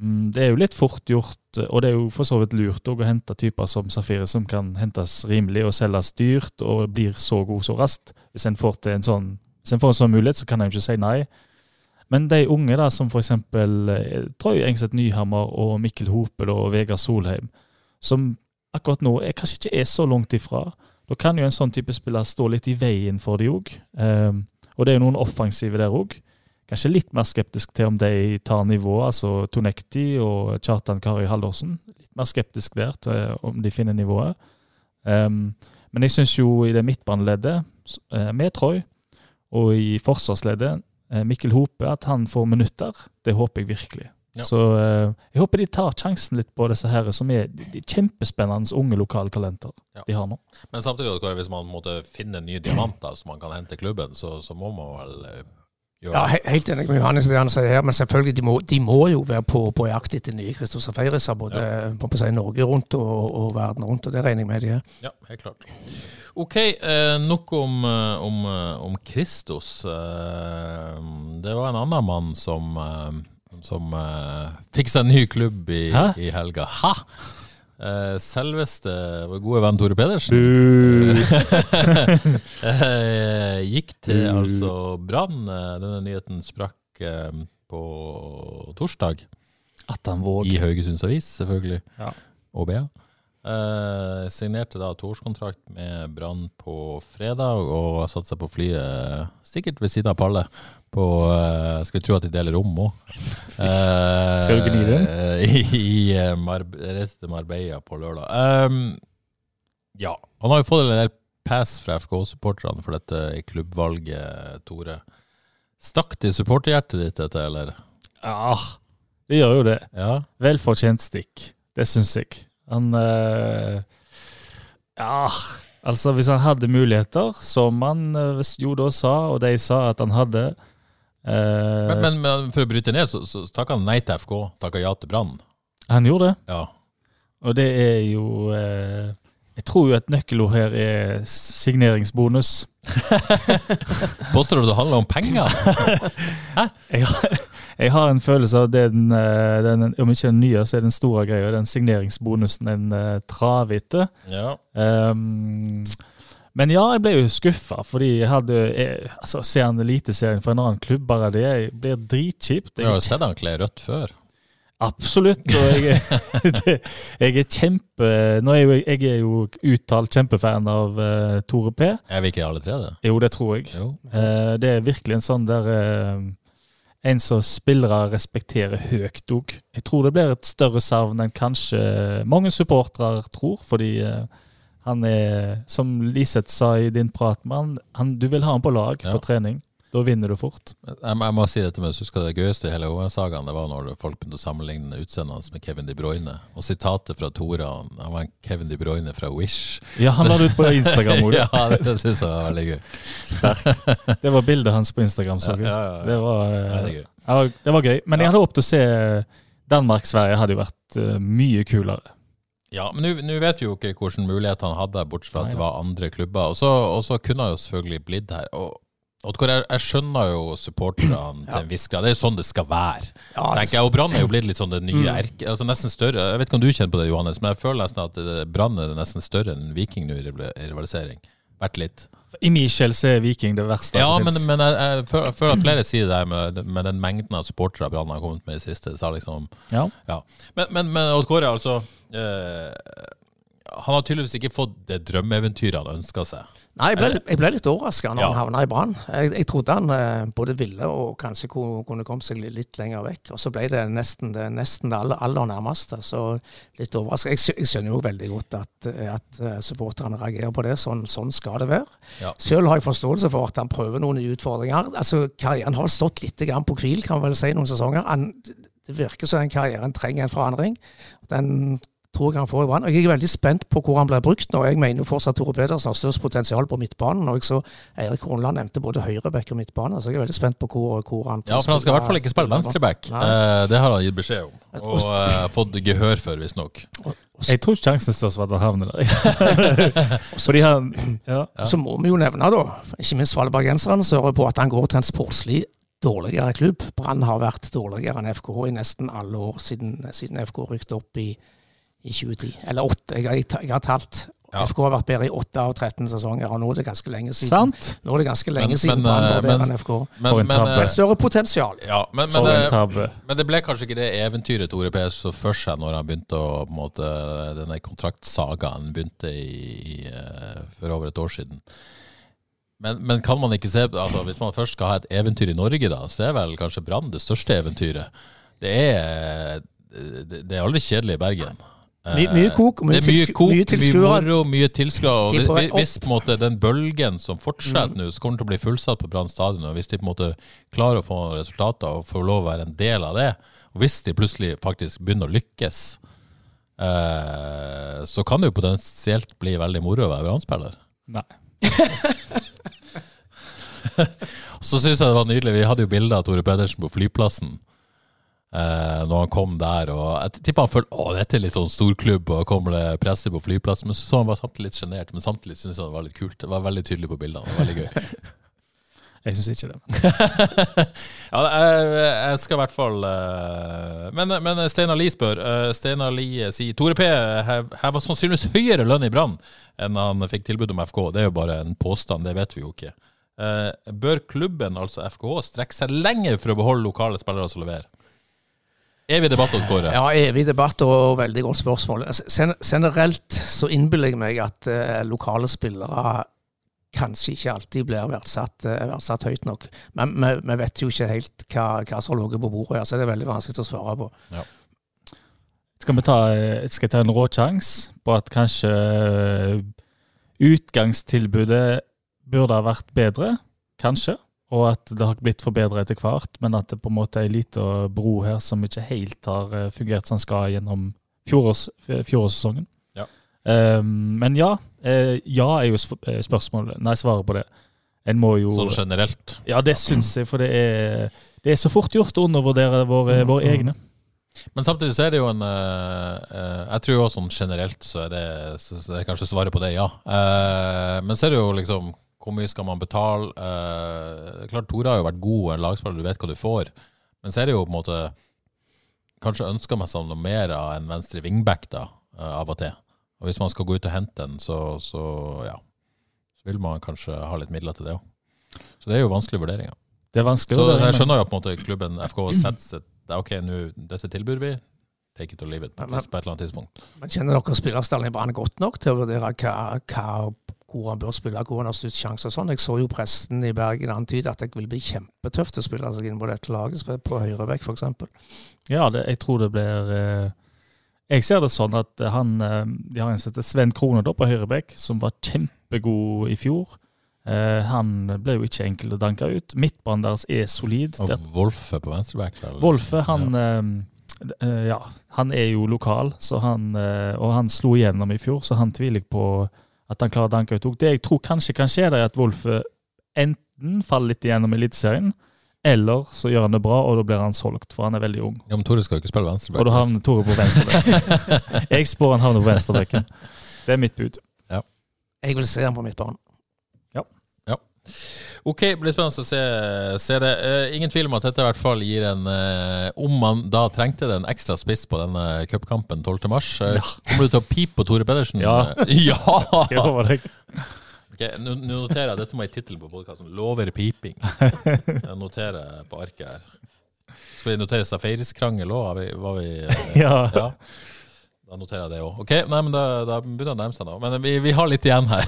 mm, Det er jo litt fort gjort, og det er jo for så vidt lurt å hente typer som Safire, som kan hentes rimelig og selges dyrt, og blir så god så raskt. Hvis en får, til en sånn, hvis en får en sånn mulighet, så kan en ikke si nei. Men de unge, da, som eksempel eh, Troy Engseth Nyhammer og Mikkel Hopel og Vegard Solheim, som akkurat nå er, kanskje ikke er så langt ifra. Da kan jo en sånn type spiller stå litt i veien for de òg. Um, og det er jo noen offensive der òg. Kanskje litt mer skeptisk til om de tar nivået, altså Tonekti og Kjartan Kari Haldorsen. Litt mer skeptisk der til om de finner nivået. Um, men jeg syns jo i det midtbaneleddet, eh, med Troy, og i forsvarsleddet, eh, Mikkel Hope, at han får minutter. Det håper jeg virkelig. Ja. Så eh, jeg håper de tar sjansen litt på disse her som er de, de kjempespennende unge lokale talenter Ja. de har nå. Men samtidig, Kåre, hvis man måtte finne nye diamanter som man kan hente i klubben, så, så må man vel eh, gjøre Ja, he helt enig med Johannes i det han sier her, men selvfølgelig, de må, de må jo være på, på jakt etter nye Christos Feires både på, på å si, Norge rundt og, og verden rundt, og det regner jeg med de er. Ja, helt klart. Ok, eh, nok om, eh, om, eh, om Kristus. Eh, det var en annen mann som, som fikk seg en ny klubb i, i helga. Ha! Selveste vår gode venn Tore Pedersen. Gikk til altså Brann. Denne nyheten sprakk på torsdag. At han våger. I Haugesunds Avis, selvfølgelig. Ja. Og BA. Eh, signerte da toårskontrakt med Brann på fredag, og satte satt seg på flyet, sikkert ved siden av Palle, på eh, Skal vi tro at de deler rom òg. Skal du gni den? I, i eh, reiste til Marbella på lørdag. Um, ja. Han har jo fått en del pass fra FK-supporterne for dette klubbvalget, Tore. Stakk det i supporterhjertet ditt, dette, eller? Ja, det gjør jo det. Ja. Velfortjent stikk. Det syns jeg. Han eh, Ja, altså hvis han hadde muligheter, som han eh, jo da sa, og de sa at han hadde eh, Men, men, men for å bryte ned, så, så takka han nei til FK, takka ja til Brann. Han gjorde det, Ja. og det er jo eh, Jeg tror jo et nøkkelord her er signeringsbonus. Påstår du det handler om penger? Jeg har, jeg har en følelse av den, eh, den om ikke den nye, så er den store greia, den signeringsbonusen en uh, traver etter. ja. Um, men ja, jeg ble jo skuffa, fordi jeg hadde jeg, altså, Ser han Eliteserien for en annen klubb, bare det jeg blir dritkjipt. Du har jo sett han kle rødt før. absolutt. Og jeg, det, jeg er kjempe Nå er jo, jeg- jeg er jo uttalt kjempefan av uh, Tore P. Er vi ikke alle tre det? Jo, det tror jeg. Eh, det er virkelig en sånn der eh, En som spillere respekterer høyt òg. Jeg tror det blir et større savn enn kanskje mange supportere tror, fordi eh, han er, som Liseth sa i din prat med han, han Du vil ha han på lag Ja. på trening. Da vinner du fort. Jeg, jeg må si dette med husker det gøyeste i hele OL-sagaen det var når folk begynte å sammenligne utseendet hans med Kevin De Bruyne. Og sitatet fra Tora han, var en Kevin De Bruyne fra Wish. Ja, han la det ut på Instagram Ole. ja, det, det syns jeg var veldig gøy. Det var bildet hans på Instagram. så Ja, ja, ja, ja. Det, var, eh, gøy. ja, det var gøy. Men jeg hadde håpet å se Danmark-Sverige hadde jo vært uh, mye kulere. Ja, men nå- vet vi jo ikke hvilken mulighet han hadde, bortsett fra at det var andre klubber. Og så kunne han jo selvfølgelig blitt her. Og, og jeg, jeg skjønner jo supporterne til en viss grad. Det er jo sånn det skal være. Ja, tenker jeg, Og Brann er jo blitt litt sånn det nye Mm. erke... Altså nesten større. Jeg vet ikke om du kjenner på det, Johannes, men jeg føler nesten at det- Brann er nesten større enn Viking nå i rivalisering. Vært litt. I min sjel er Viking det verste Ja, men, men jeg, jeg, føler, jeg føler at flere sier det med, med den mengden av supportere Brann har kommet med i siste. Så liksom Ja. ja. Men, men, men Odd Kåre, altså eh, han har tydeligvis ikke fått det drømmeeventyret han ønska seg. Nei, jeg ble, jeg ble litt overraska når Ja. han havna i Brann. Jeg, jeg trodde han eh, både ville og kanskje kunne, kommet seg litt, lenger vekk. Og så ble det nesten det, nesten det aller, aller nærmeste. Så litt overraska. Jeg, jeg skjønner jo veldig godt at, at eh, supporterne reagerer på det. Sånn, sånn skal det være. Ja. Selv har jeg forståelse for at han prøver noen utfordringer. Altså, Karrieren har stått litt grann på hvil, kan man vel si, noen sesonger. Han, det virker som den karrieren trenger en forandring. Den tror jeg han får i Brann. Jeg er veldig spent på hvor han blir brukt nå. Jeg mener fortsatt Tore Pedersen har størst potensial på midtbanen. Og jeg så Eirik Horneland nevnte både høyreback og midtbane, så jeg er veldig spent på hvor, hvor han får Ja, for han skal i hvert fall ikke spille venstreback. Eh, det har han gitt beskjed om, og eh, fått gehør for, visstnok. Jeg tror sjansen står for at han havner der. Fordi han ja. Så må vi jo nevne, da, ikke minst for alle bergenserne, som hører på at han går til en sportslig dårligere klubb. Brann har vært dårligere enn FKH i nesten alle år siden, siden FK rykte opp i, i 2010. Eller åtte, jeg, har- jeg har talt. Ja. FK har vært bedre i 8 av 13 sesonger, og nå er det ganske lenge siden. Sant? Nå er det ganske lenge Men- siden men, eh, var bedre men- FK. Men, men, men, eh, Et større potensial. ja, men, men, det- men det ble kanskje ikke det eventyret Tore P så for seg når han begynte å på en måte, denne kontraktsagaen begynte i, i, eh, for over et år siden. Men, men kan man ikke se altså Hvis man først skal ha et eventyr i Norge, da, så er vel kanskje Brann det største eventyret. Det er, det, det er aldri kjedelig i Bergen. My- mye kok, mye det er mye kok, mye mye tilskuere. moro, mye tilskuere. er Hvis, på en måte den bølgen som fortsetter nå, så kommer det til å bli fullsatt på Brann stadion. og Hvis de på en måte klarer å få resultater og får lov å være en del av det, og hvis de plutselig faktisk begynner å lykkes, eh, så kan det jo potensielt bli veldig moro å være Brann-spiller. Nei. Så syns jeg det var nydelig. Vi hadde jo bilde av Tore Pedersen på flyplassen. Eh, når han kom der, og jeg tipper han følte å, dette er litt sånn storklubb, og kommer det presse på flyplassen. Men så så han var samtidig litt sjenert, men samtidig syntes han det var litt kult. Det var veldig tydelig på bildene. Det var veldig gøy. Jeg syns ikke det. ja, jeg, jeg skal i hvert fall uh, Men, men Steinar Lie spør. Uh, Steinar Lie sier Tore P her var sannsynligvis høyere lønn i Brann enn han fikk tilbud om FK. Det er jo bare en påstand, det vet vi jo ikke. Uh, bør klubben, altså FKH, strekke seg lenger for å beholde lokale spillere som leverer? Evig debatt Kåre. Ja, evig debatt og veldig godt spørsmål. Gen- Generelt så innbiller jeg meg at eh, lokale spillere kanskje ikke alltid blir verdsatt, eh, verdsatt høyt nok. Men vi, vet jo ikke helt hva, hva som har ligget på bordet her, så det er veldig vanskelig å svare på. Skal vi ta, skal jeg ta en råsjans på at kanskje eh, utgangstilbudet burde ha vært bedre? Kanskje. Og at det har blitt forbedret etter hvert, men at det på en måte er ei lita bro her som ikke helt har eh, fungert som den skal gjennom fjorårs, fjorårssesongen. Ja. Um, men ja. eh, ja er jo eh, spørsmålet. Nei, svaret på det. En må jo Sånn generelt. Ja, det syns jeg, for det er, det er så fort gjort å undervurdere våre, våre egne. Men samtidig så er det jo en uh, eh, Jeg tror jo sånn generelt så er det, så så det er kanskje svaret på det, ja. Uh, men så er det jo liksom Hvor mye skal man betale? Eh, klart Tore har jo vært god og en lagspiller, du vet hva du får. Men så er det jo på en måte Kanskje ønsker man seg noe mer av en venstre wingback da, eh, av og til. Og hvis man skal gå ut og hente en, så, så ja. Så vil man kanskje ha litt midler til det òg. Så det er jo vanskelige vurderinger. Det er vanskelig. Så jeg skjønner jo på en måte klubben FK setter seg Ok, nå, dette tilbyr vi. Take it or leave it på, et- på et eller annet tidspunkt. Men kjenner dere spillerstallen i Brann godt nok til å vurdere hva, hva, hvor han bør spille, hvor han har størst sjanse og sånn? Jeg så jo presten i Bergen antyde at det vil bli kjempetøft å spille seg inn på dette laget, på høyrebekk f.eks. Ja, det, jeg tror det blir eh, Jeg ser det sånn at han eh, De har en som heter Sven Krone da, på høyrebekk, som var kjempegod i fjor. Eh, han ble jo ikke enkel å danke ut. Midtbanen deres er solid. Og Wolfe på venstreback? Wolfe, han ja. eh, Ja, han er jo lokal, så han, eh, og han slo igjennom i fjor, så han tviler jeg på at han klarer å danke ut òg. Det jeg tror kanskje kan skje, er at Wolfe enten faller litt igjennom Eliteserien, eller så gjør han det bra, og da blir han solgt, for han er veldig ung. Ja, men Tore skal jo ikke spille venstreback. Og da havner Tore på venstrebekken. jeg spår han havner på venstrebacken. Det er mitt bud. Jeg vil se han på midtbanen. Ok, blir spennende å se, se det. Uh, ingen tvil om at dette i hvert fall gir en uh, Om man da trengte det en ekstra spiss på denne cupkampen 12. mars, ja. kommer du til å pipe på Tore Pedersen? Ja. ja! Jeg lover deg. Ok, Nå noterer jeg, dette må i tittelen på podkasten. 'Lover piping'. Jeg noterer på arket her. Skal vi notere seg feiringskrangel òg? Var vi, Ja. ja. Da noterer jeg det òg. Ok, nei, men da, da begynner det å nærme seg, da. Men vi, vi har litt igjen her.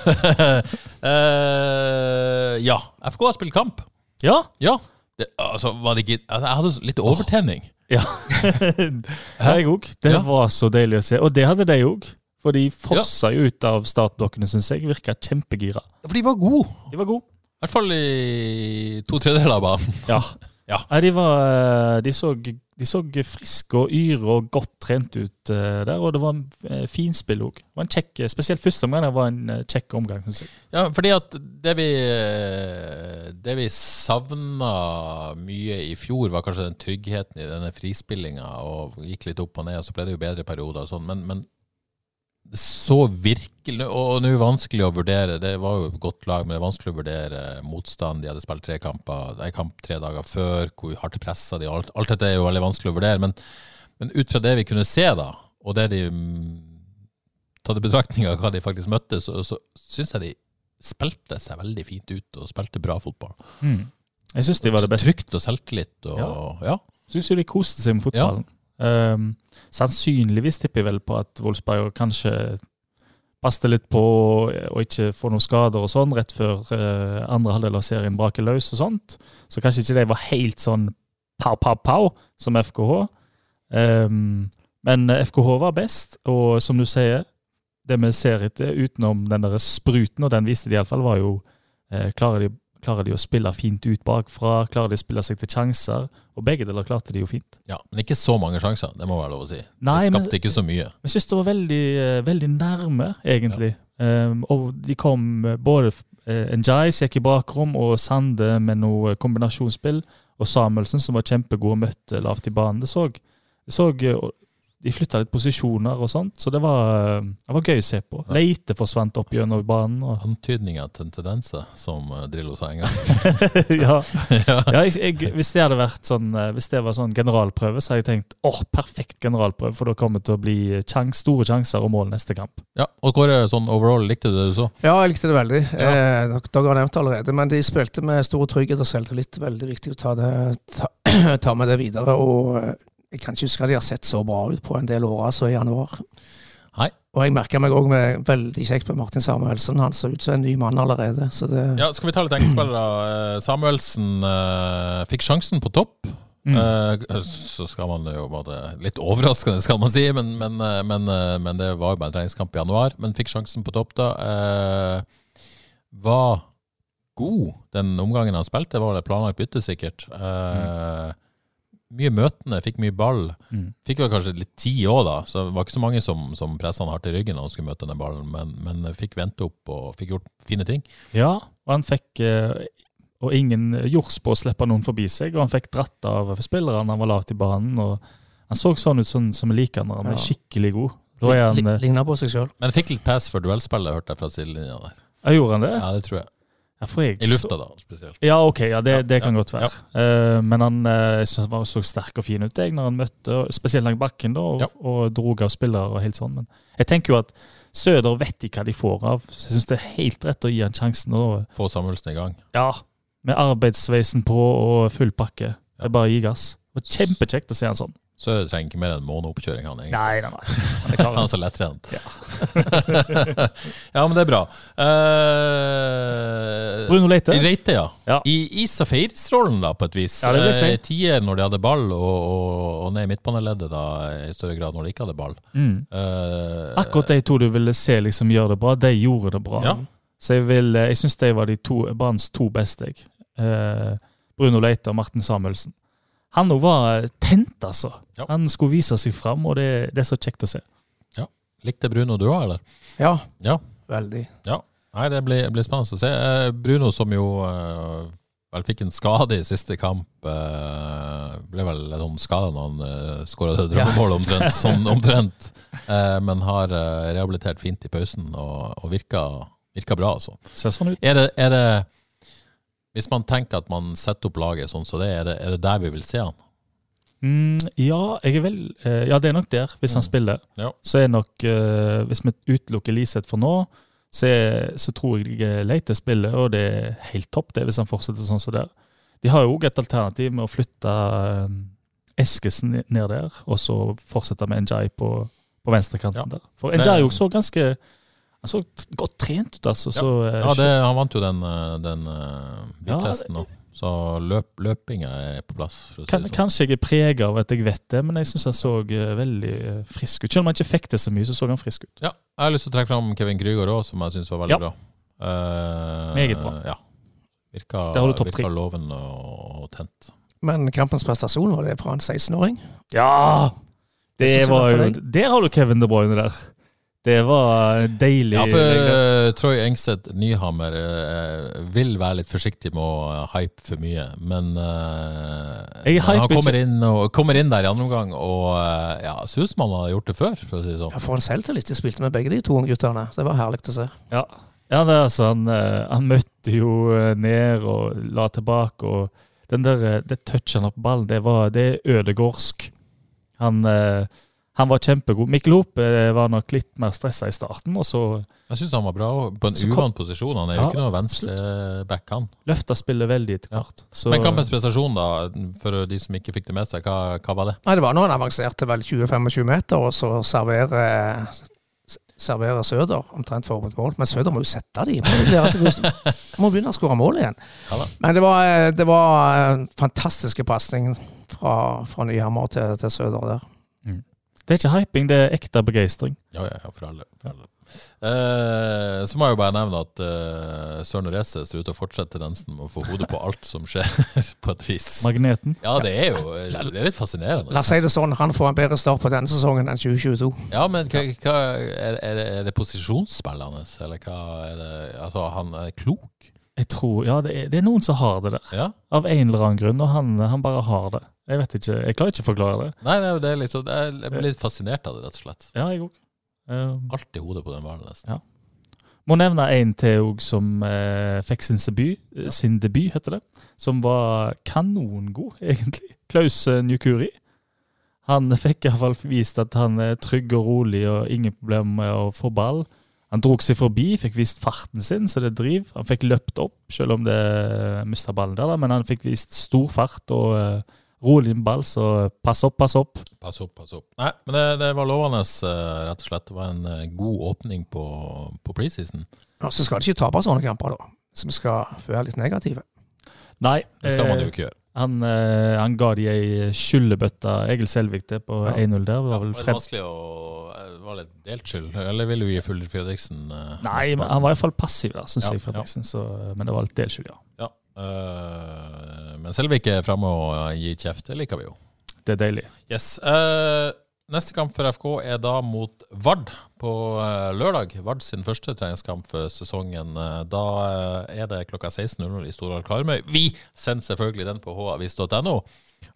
uh, ja. FK har spilt kamp. Ja. Ja. Det, altså, var det ikke altså, Jeg hadde litt overtenning. ja. jeg òg. Det Ja. var så deilig å se. Og det hadde de òg. For de fossa jo ut av startblokkene, syns jeg. Virka kjempegira. For de var gode. De var gode. I hvert fall i to tredjedeler av banen. Ja. Ja. Nei, de, var, eh, de, så, de så friske og yre og godt trent ut eh, der, og det var en finspill òg. Spesielt første omgang der var en kjekk omgang, Synes jeg. Ja, fordi at det vi eh, Det vi savna mye i fjor, var kanskje den tryggheten i denne frispillinga, og gikk litt opp og ned, og så ble det jo bedre perioder og sånn, men, men det så virkelig Og nå er det vanskelig å vurdere, det var jo et godt lag, men det er vanskelig å vurdere motstand. De hadde spilt tre kamper, en kamp tre dager før, hvor hardt pressa de alt, alt dette er jo veldig vanskelig å vurdere, men, men ut fra det vi kunne se, da, og det de mm, tatt i betraktning av hva de faktisk møtte, så, så syns jeg de spilte seg veldig fint ut og spilte bra fotball. Jeg syns de var det beste. Trygt og selvtillit. Og, Ja. ja. Syns jo de koste seg med fotballen. Um, sannsynligvis tipper jeg vel på at Wolfsberg kanskje passer litt på å ikke få noen skader og sånn rett før eh, andre halvdel av serien braker løs og sånt. Så kanskje ikke de var helt sånn pow, pow, pow som FKH. Um, men FKH var best, og som du sier, det vi ser etter utenom den der spruten, og den viste de iallfall, var jo eh, klarer, de, klarer de å spille fint ut bakfra? Klarer de å spille seg til sjanser? Og begge deler klarte de jo fint. ja. Men ikke så mange sjanser, det må være lov å si. Nei, det men- skapte ikke så mye. Jeg syns det var veldig, eh, veldig nærme, egentlig. Um, og de kom eh, både uh, Njais gikk i bakrom, og Sande med noe kombinasjonsspill. Og Samuelsen, som var kjempegod og møtte lavt i banen. Det så, det så eh, De flytta litt posisjoner og sånt, så det var, eh, det var gøy å se på. Leite forsvant opp gjennom banen. Og, Antydninger til en tendens, som eh, Drillo sa en gang. ja. ja. ja jeg, jeg, hvis det hadde vært sånn eh, Hvis det var sånn generalprøve, så hadde jeg tenkt åh, perfekt generalprøve, for da kommer det til å bli sjans, store sjanser og mål neste kamp. ja. Og Kåre, sånn overall, likte du det du så? Ja, jeg likte det veldig. Eh, dere har nevnt det allerede, men de spilte med stor trygghet og selvtillit. Veldig viktig å ta, det, ta, ta med det videre. og eh, Jeg kan ikke huske at de har sett så bra ut på en del år altså i januar. Nei. Og jeg merka meg òg med veldig kjekt med Martin Samuelsen. Han så ut som en ny mann allerede. så det... Ja, Skal vi ta litt enkeltspillere? da Samuelsen uh, fikk sjansen på topp. Mm. Uh, så skal man jo bare Litt overraskende, skal man si, men, men, eh, men, eh, men det var jo bare en treningskamp i januar. Men fikk sjansen på topp, da. Uh, var god den omgangen han spilte. Var det planlagt bytte, sikkert. Eh, Mye møtende, fikk mye ball. Mm. Fikk vel kanskje litt tid òg, da. Så det var ikke så mange som, som pressa han hardt i ryggen når han skulle møte den ballen, men, men fikk vente opp og fikk gjort fine ting. Ja, og han fikk eh, Og ingen jords på å slippe noen forbi seg, og han fikk dratt av spillerne. Han var lavt i banen, og han så sånn ut sånn, som vi liker når han er Ja. skikkelig god. Da er han eh, Ligner på seg sjøl. Men fikk litt pass for duellspillet, hørte jeg fra sidelinja der. Ja, Gjorde han det? Ja, det tror jeg. Ja, jeg I lufta, da, spesielt. Ja, ok, ja, det, det kan godt være. Uh, men han uh, jeg synes var så sterk og fin ut jeg, når han møtte, spesielt langs bakken, da, og, og drog av spillere og helt sånn. Men jeg tenker jo at Søder vet ikke hva de får av, så jeg syns det er helt rett å gi han sjansen. Og, Få Samuelsen i gang. ja, med arbeidsveisen på og full pakke. Er bare gi gass. Kjempekjekt å se han sånn. Så jeg trenger ikke mer enn måneoppkjøring, han egentlig. Nei, nei, nei. Han er. Han er så lettrent. Ja. ja, men det er bra. Uh, Bruno Leite. Reite, ja. Ja. I, i Safiris-rollen, da, på et vis. Ja, det vil. Eh, Tier når de hadde ball, og, og, og ned i midtbaneleddet da, i større grad når de ikke hadde ball. Mm. Uh, Akkurat de to du ville se liksom gjøre det bra, de gjorde det bra. Ja. Så jeg, vil, jeg syns de var de to, Branns to beste. jeg. Eh, Bruno Leite og Martin Samuelsen. Han òg var tent, altså. Ja. Han skulle vise seg fram, og det, det er så kjekt å se. Ja. Likte Bruno du òg, eller? Ja, Ja. veldig. Ja. Nei, det blir, blir spennende å se. Eh, Bruno som jo eh, vel fikk en skade i siste kamp. eh, ble vel sånn skada når han skåra det drømmemålet, omtrent. Sånn, omtrent. Eh, men har eh, rehabilitert fint i pausen og, og virka, virka bra, altså. Ser sånn ut. Er det, er det Hvis man tenker at man setter opp laget sånn som det, er det, er det der vi vil se han? Mm, ja, jeg vel, eh, ja, det er nok der, hvis han Mm. spiller. Ja. Så er nok eh, Hvis vi utelukker Liseth for nå, så, er, så tror jeg Leite spiller, og det er helt topp det hvis han fortsetter sånn som det er. De har jo òg et alternativ med å flytte eh, Eskesen ned der, og så fortsette med Njay på, på venstrekanten Ja. der. For Det- Njayok så ganske Han så godt trent ut, altså. Så, eh, Ja, det, han vant jo den, eh, den uh, biltesten nå. Så løp, løpinga er på plass. For å si kan, det sånn. kanskje jeg er prega av at jeg vet det, men jeg syns han så eh, veldig eh, frisk ut. Selv om han ikke fikk det så mye, så så han frisk ut. Ja, jeg har lyst til å trekke fram Kevin Krüger òg, som jeg syns var veldig Ja. bra. Uh, Meget bra. Ja. Virka, Der har du topp tre. virka lovende og, og tent. Men kampens prestasjon var det fra en 16-åring. Ja! Det det var var jo. Der har du Kevin De Bruyne der. Det var deilig. Ja, for eh, Troy Engstedt Nyhammer eh, vil være litt forsiktig med å hype for mye, men eh, men han kommer inn, og, kommer inn der i andre omgang og uh, ja, ser ut som han har gjort det før, for å si det sånn. Ja, For en selvtillit de spilte med begge de to guttene. Det var herlig å se. Ja, ja det er altså, han, eh, han møtte jo eh, ned og la tilbake. og den der, eh, Det touchen opp ballen, det, var, det er ødegårdsk. Han, eh, han var kjempegod. Mikkel Hope eh, var nok litt mer stressa i starten, og så Jeg syns han var bra på en uvant posisjon. Han er jo Ja, ikke noe venstreback, han. løfta spillet veldig etter hvert. Ja. Men kampens prestasjon, da, for de som ikke fikk det med seg, hva, hva var det? Nei, Det var når han avanserte vel 20-25 meter, og så serverer serverer Søder omtrent for et mål. Men Søder må jo sette de. Må, begynne å skåre mål igjen. Men det var, eh, det var fantastiske pasning fra, fra Nyhammer til, til Søder der. Det er ikke hyping, det er ekte begeistring. Ja, ja, ja, for alle. For alle. Eh, så må jeg jo bare nevne at eh, Søren Reise ser ut til å fortsette tendensen med å få hodet på alt som skjer, på et vis. Magneten. Ja, det er jo det er litt fascinerende. La oss si det sånn, han får en bedre start på denne sesongen enn 2022. Ja, men hva, hva, er, er, det, er det posisjonsspillet hans, eller hva er det Altså, han er klok? Jeg tror, ja, det er, det er noen som har det der, Ja? av en eller annen grunn, og han, han bare har det. Jeg vet ikke, jeg klarer ikke å forklare det. Nei, det er liksom det er, Jeg blir litt fascinert av det, rett og slett. Ja, jeg òg. i hodet på den ballen, nesten. Ja. Må nevne en til òg som eh, fikk sin debut, ja. sin debut, heter det. Som var kanongod, egentlig. Klaus eh, Njukuri. Han fikk iallfall vist at han er trygg og rolig og ingen problemer med å få ball. Han drog seg forbi, fikk vist farten sin, så det driv. Han fikk løpt opp, selv om det mista ballen der, da, men han fikk vist stor fart og uh, rolig med ball, så pass opp, pass opp. Pass opp, pass opp. Nei, men det, det var lovende, eh, rett og slett. Det var en eh, god åpning på, på preseason. Ja, så skal det ikke tape sånne kamper, da. Så vi skal være litt negative. Nei, Det skal man jo ikke gjøre. Han, han ga de ei skyllebøtte, Egil Selvik, det på Ja. 1-0 der. Det var vel Det var vanskelig å var litt delt skyld. Eller vil du gi Full Fredriksen eh, Nei, men han var iallfall passiv, da, syns Ja, jeg, Fredriksen. Så, men det var litt delt skyld, ja. Ja. Uh, men ikke er framme og eh, gir kjeft. Det liker vi jo. Det er deilig. Yes. Uh, neste kamp for FK er da mot Vard på uh, lørdag. Vard sin første treningskamp for sesongen. Da er det klokka 16.00 i Storhall Karmøy. Vi sender selvfølgelig den på havis.no.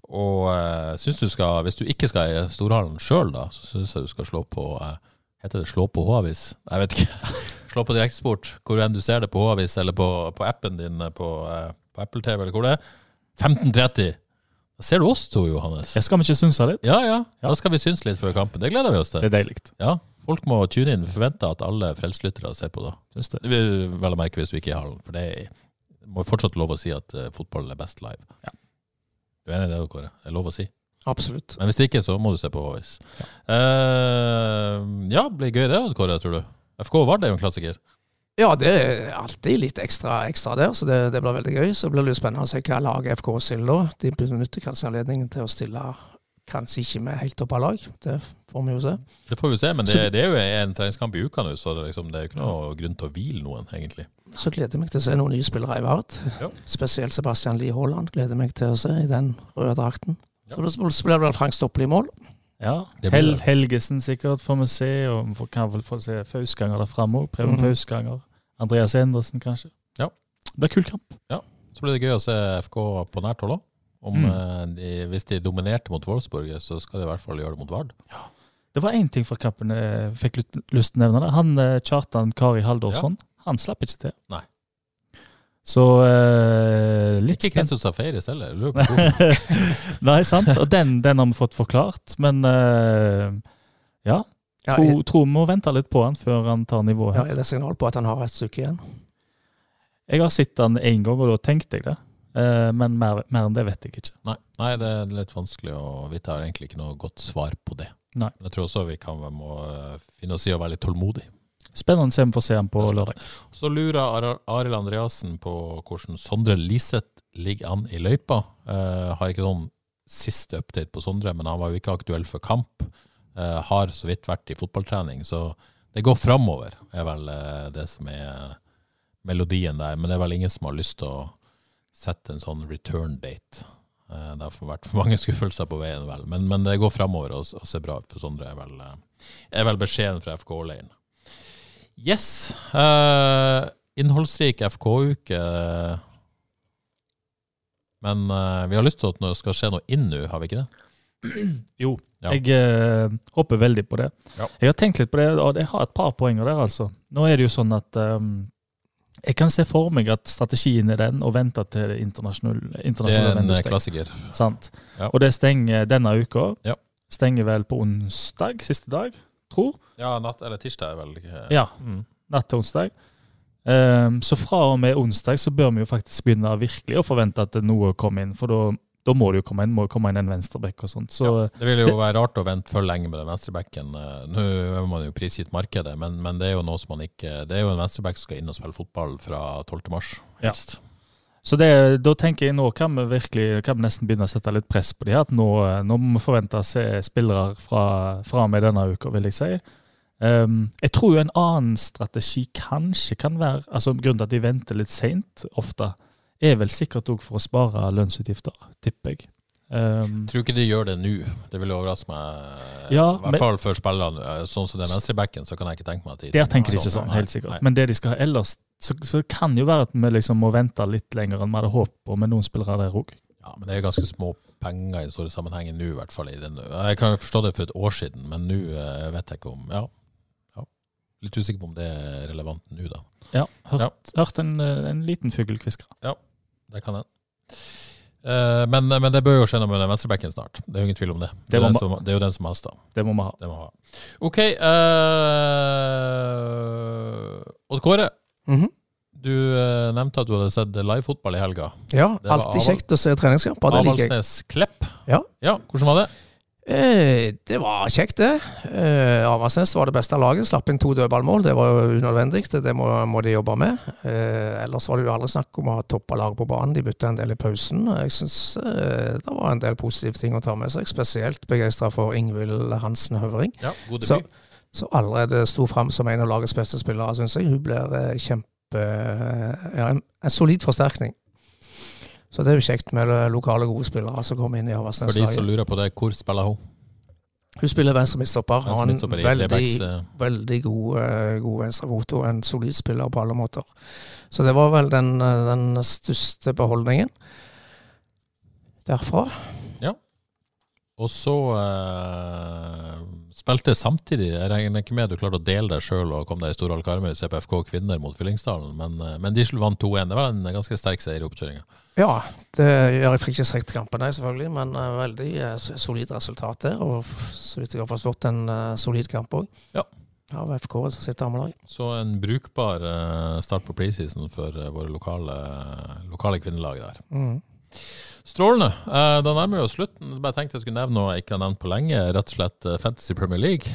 Og uh, synes du skal, hvis du ikke skal i Storhallen sjøl, da, så syns jeg du skal slå på uh, Heter det slå på H-avis? Jeg vet ikke. slå på direktesport, hvor enn du ser det på H-avis, eller på, på appen din eh, på, uh, på Apple TV, eller hvor det er. 15.30. Da ser du oss to, Johannes. Jeg skal vi ikke synse litt? Ja, ja. Da skal vi synes litt før kampen. Det gleder vi oss til. Det er deilig. Ja, Folk må tune inn. Vi forventer at alle frelseslyttere ser på da. Synes det. Det vil vel å merke hvis du ikke er i hallen, for det er, må fortsatt lov å si at fotball er best live. Ja. Du er enig i det, Kåre? Det er lov å si. Absolutt. Men hvis ikke, så må du se på Håvis. Ja. ja, blir gøy det, Kåre, tror du? FK Vard er jo en klassiker. Ja, det er alltid litt ekstra, ekstra der, så det, det blir veldig gøy. Så blir det spennende å se hva laget FK stiller da. De benytter kanskje anledningen til å stille kanskje ikke med helt opp av lag. Det får vi jo se. Det får vi se, men det, det er jo en treningskamp i uka nå, så det, liksom, det er jo ikke noe grunn til å hvile noen, egentlig. Så gleder jeg meg til å se noen nye spillere i Vard. Ja. Spesielt Sebastian Lie Haaland gleder meg til å se i den røde drakten. Ja. Så blir det vel Frank Stopple i mål. Ja. Hel. Helgesen sikkert får vi se, og vi får- kan vel få se Fausganger der framme òg. Preben Mhm. Fausganger. Andreas Endresen, kanskje. Ja. Det blir kul kamp. Så blir det gøy å se FK på nært hold òg. Mm. eh, hvis de dominerte mot Wolfsburg, så skal de i hvert fall gjøre det mot Vard. Det var én ting fra kampen jeg fikk lyst- til å nevne. Han eh, Kjartan Kari Haldorsson, han slapp ikke til. Nei. Så eh, litt Ikke. Kristus Safaris heller. Lurer på hvorfor. Nei, sant. Og den, den har vi fått forklart. Men eh, ja, Ja, tro, tror vi må vente litt på han før han tar nivået. ja, er det signal på at han har et stykke igjen? Jeg har sett han én gang, og da tenkte jeg det. Eh, men mer, mer enn det vet jeg ikke. Nei, nei, det er litt vanskelig å vite. Jeg har egentlig ikke noe godt svar på det. Nei. Men jeg tror også vi kan må eh, finne oss i å være litt tålmodig. Spennende å får se ham på lørdag. Så lurer Ar- Arild Andreassen på hvordan Sondre Liseth ligger an i løypa. Uh, har ikke noen siste update på Sondre, men han var jo ikke aktuell for kamp. Uh, har så vidt vært i fotballtrening, så det går framover, er vel uh, det som er melodien der. Men det er vel ingen som har lyst til å sette en sånn return date. Uh, det har vært for mange skuffelser på veien, vel. Men, men det går framover og, og ser bra ut for Sondre, er vel, er vel beskjeden fra FK-leiren. Yes. Uh, innholdsrik FK-uke. Men uh, vi har lyst til at det skal skje noe inn nå, har vi ikke det? Jo, Ja. jeg uh, håper veldig på det. Ja. Jeg har tenkt litt på det, og jeg har et par poenger der, altså. Nå er det jo sånn at um, jeg kan se for meg at strategien er den å vente til internasjonale internasjonal Det er en eh, klassiker. Sant? Ja. Og det stenger denne uka. Ja. Stenger vel på onsdag, siste dag, tro. Ja, natt, eller tirsdag er vel ikke Ja, Mm. natt til onsdag. Um, så fra og med onsdag så bør vi jo faktisk begynne virkelig å forvente at noe kommer inn, for da, da må det jo komme inn, må komme inn en venstreback og sånt. Så Det vil jo være rart å vente for lenge med den venstrebacken. Eh, Nå er man jo prisgitt markedet, men, men det er jo noe som man ikke Det er jo en venstreback som skal inn og spille fotball fra 12. mars. Ja. Så det, da tenker jeg nå kan vi virkelig kan vi nesten begynne å sette litt press på de her. At nå, nå må vi forvente å se spillere fra, fra med denne uka, vil jeg si. Um, jeg tror jo en annen strategi kanskje kan være altså Grunnen til at de venter litt seint ofte, er vel sikkert òg for å spare lønnsutgifter, tipper jeg. Um, tror ikke de gjør det nå. Det vil overraske meg. Ja, I hvert fall for spillerne. Eh, Sånn som det er venstrebacken, så kan jeg ikke tenke meg at de der tenker de ikke sånn, helt sikkert. nei. Men det de skal ha ellers, så, så kan jo være at vi liksom må vente litt lenger enn vi hadde håpet på med noen spillere der òg. Ja, men det er ganske små penger i den store sammenhengen nå, i hvert fall. I den. Jeg kan jo forstå det for et år siden, men nå eh, vet jeg ikke om ja. ja. Litt usikker på om det er relevant nå, da. Ja, hørt, hørt en, eh, en liten fuglekvisker. Ja, Det kan hende. Eh, men, men det bør jo skje noe med den venstrebacken snart. Det er jo ingen tvil om det. Det, Det er, den som, det er jo den som haster. Det må vi ha. Det må ha. OK. Uh, Odd Kåre, -hmm. du uh, nevnte at du hadde sett livefotball i helga. Ja, alltid kjekt å se treningskamper. Avaldsnes Klepp. Ja. ja. Hvordan var det? Eh, det var kjekt, det. Eh, Avaldsnes var det beste laget. Slapp inn to dødballmål. Det var jo unødvendig. Det, må, må de jobbe med. Eh, ellers var det jo aldri snakk om å ha toppa laget på banen. De bytta en del i pausen. Jeg syns det var en del positive ting å ta med seg. Spesielt begeistra for Ingvild Hansen Høvring. Ja, God Så, debut. så allerede sto fram som en av lagets beste spillere, syns jeg. Hun blir kjempe ja, en, en solid forsterkning. Så det er jo kjekt med lokale gode spillere som kommer inn i For de som lurer på det, hvor spiller hun? Hun spiller venstre midtstopper. Har en veldig, eh, veldig god, eh, god venstrefot og en solid spiller på alle måter. Så det var vel den, eh, den største beholdningen derfra. Ja. Og så eh, spilte samtidig Jeg regner ikke med du klarte å dele deg sjøl og kom deg i Storhall Karmøy, CPFK kvinner mot Fyllingsdalen, men, eh, men Diesel vant 2-1. Det var en ganske sterk seier i oppkjøringa. Ja, det gjør jeg fikk ikke sett kampen, nei, selvfølgelig, men uh, veldig uh, solid resultat der. Og så vidt jeg har forstått, en uh, solid kamp òg. Ja. Av FK sitt damelag. Så en brukbar start på preseason for våre lokale, lokale kvinnelag der. Mm. Strålende. Eh, da nærmer vi oss slutten. Jeg Bare tenkte jeg skulle nevne noe jeg ikke har nevnt på lenge. Rett og slett eh, Fantasy Premier League.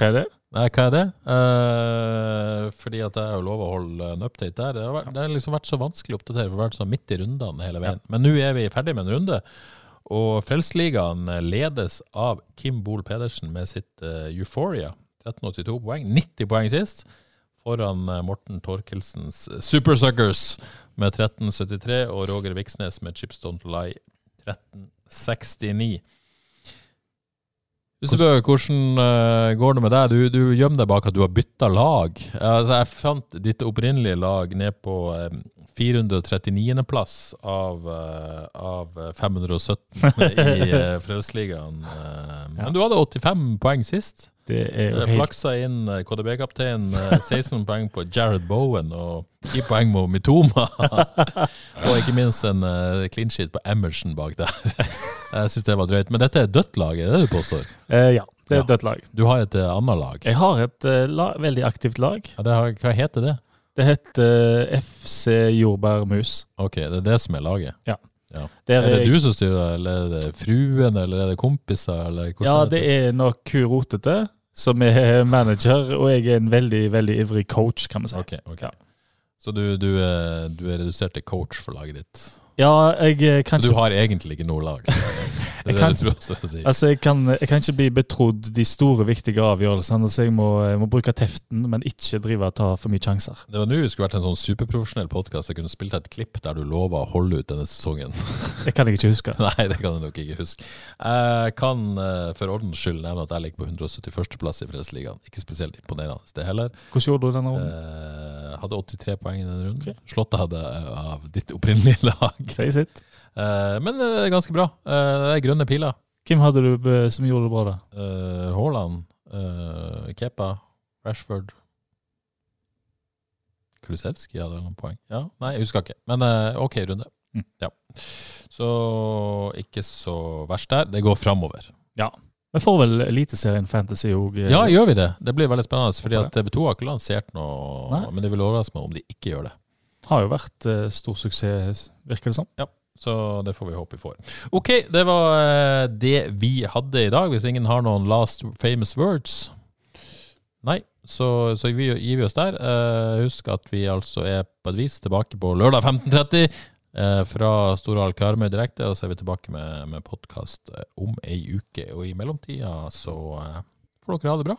Hva er det? Nei, hva er det? Uh, fordi at jeg har lov å holde en update der. Det har, vært, det har liksom vært så vanskelig å oppdatere, for det har vært sånn midt i rundene hele veien. Men nå er vi ferdig med en runde. Og Frelsesligaen ledes av Kim Bol Pedersen med sitt uh, Euphoria. 1382 poeng. 90 poeng sist. Foran eh, Morten Torkelsens Super Suckers med 1373, og Roger Viksnes med Chips Don't Lie 1369. Husebø, hvordan eh, går det med deg? Du, du gjemmer deg bak at du har bytta lag. Altså, jeg fant ditt opprinnelige lag ned på eh, 439.-plass av, eh, av 517 i Frelsesligaen. Eh, Men du hadde 85 poeng sist. Det er jo Eh, helt Flaksa inn eh, KDB-kaptein. eh, 16 poeng på Jared Bowen og 10 poeng på Mitoma. og ikke minst en eh, clean sheet på Emerson bak der. Jeg syns det var drøyt. Men dette er dødt lag, er det du påstår? Eh, Ja, det er Ja. dødt lag. Du har et eh, annet lag. Jeg har et eh, la, veldig aktivt lag. Ja, det har, hva heter det? Det heter eh, FC Jordbærmus. Ok, det er det som er laget? Ja. Ja. Er det du som styrer, eller er det fruen, eller er det kompiser? Eller Ja, det er nok hun rotete, som er manager, og jeg er en veldig veldig ivrig coach, kan vi si. Ok, ok. Så du, du, er, du er redusert til coach for laget ditt? Ja, jeg kan kan Så ikke du har egentlig ikke noe lag? Jeg kan-. Altså, jeg kan, jeg kan ikke bli betrodd de store, viktige avgjørelsene, så jeg må, jeg må bruke teften, men ikke drive og ta for mye sjanser. Det var nå det skulle vært en sånn superprofesjonell podkast. Jeg kunne spilt et klipp der du lova å holde ut denne sesongen. Det kan jeg ikke huske. Nei, det kan jeg nok ikke huske. Jeg kan eh, for ordens skyld nevne at jeg ligger på 171. plass i Frelsesligaen. Ikke spesielt imponerende, det heller. Hvordan gjorde du denne runden? Eh, hadde 83 poeng i denne runden. Slått hadde av ditt opprinnelige lag. Si sitt. Eh, men det er ganske bra. Eh, det er grønne piler. Hvem hadde du eh, som gjorde det bra, da? Haaland, Kepa, Rashford Kulisevskij hadde noen poeng. Ja, Nei, jeg husker ikke. Men OK runde. Mm. Ja. Så ikke så verst der. Det går framover. Ja. Vi får vel Eliteserien Fantasy òg. Ja, gjør vi det? Det blir veldig spennende. Fordi at TV 2 har ikke lansert noe, Nei. men det vil overraske meg om de ikke gjør det. Har jo vært stor suksess, virker det som. Så det får vi håpe vi får. OK, det var eh, det vi hadde i dag. Hvis ingen har noen last famous words Nei, så, så vi, gir vi oss der. Uh, husk at vi altså er på et vis tilbake på lørdag 15.30 uh, fra Storhall Karmøy direkte, og så er vi tilbake med, med podkast om ei uke. Og i mellomtida så uh, får dere ha det bra.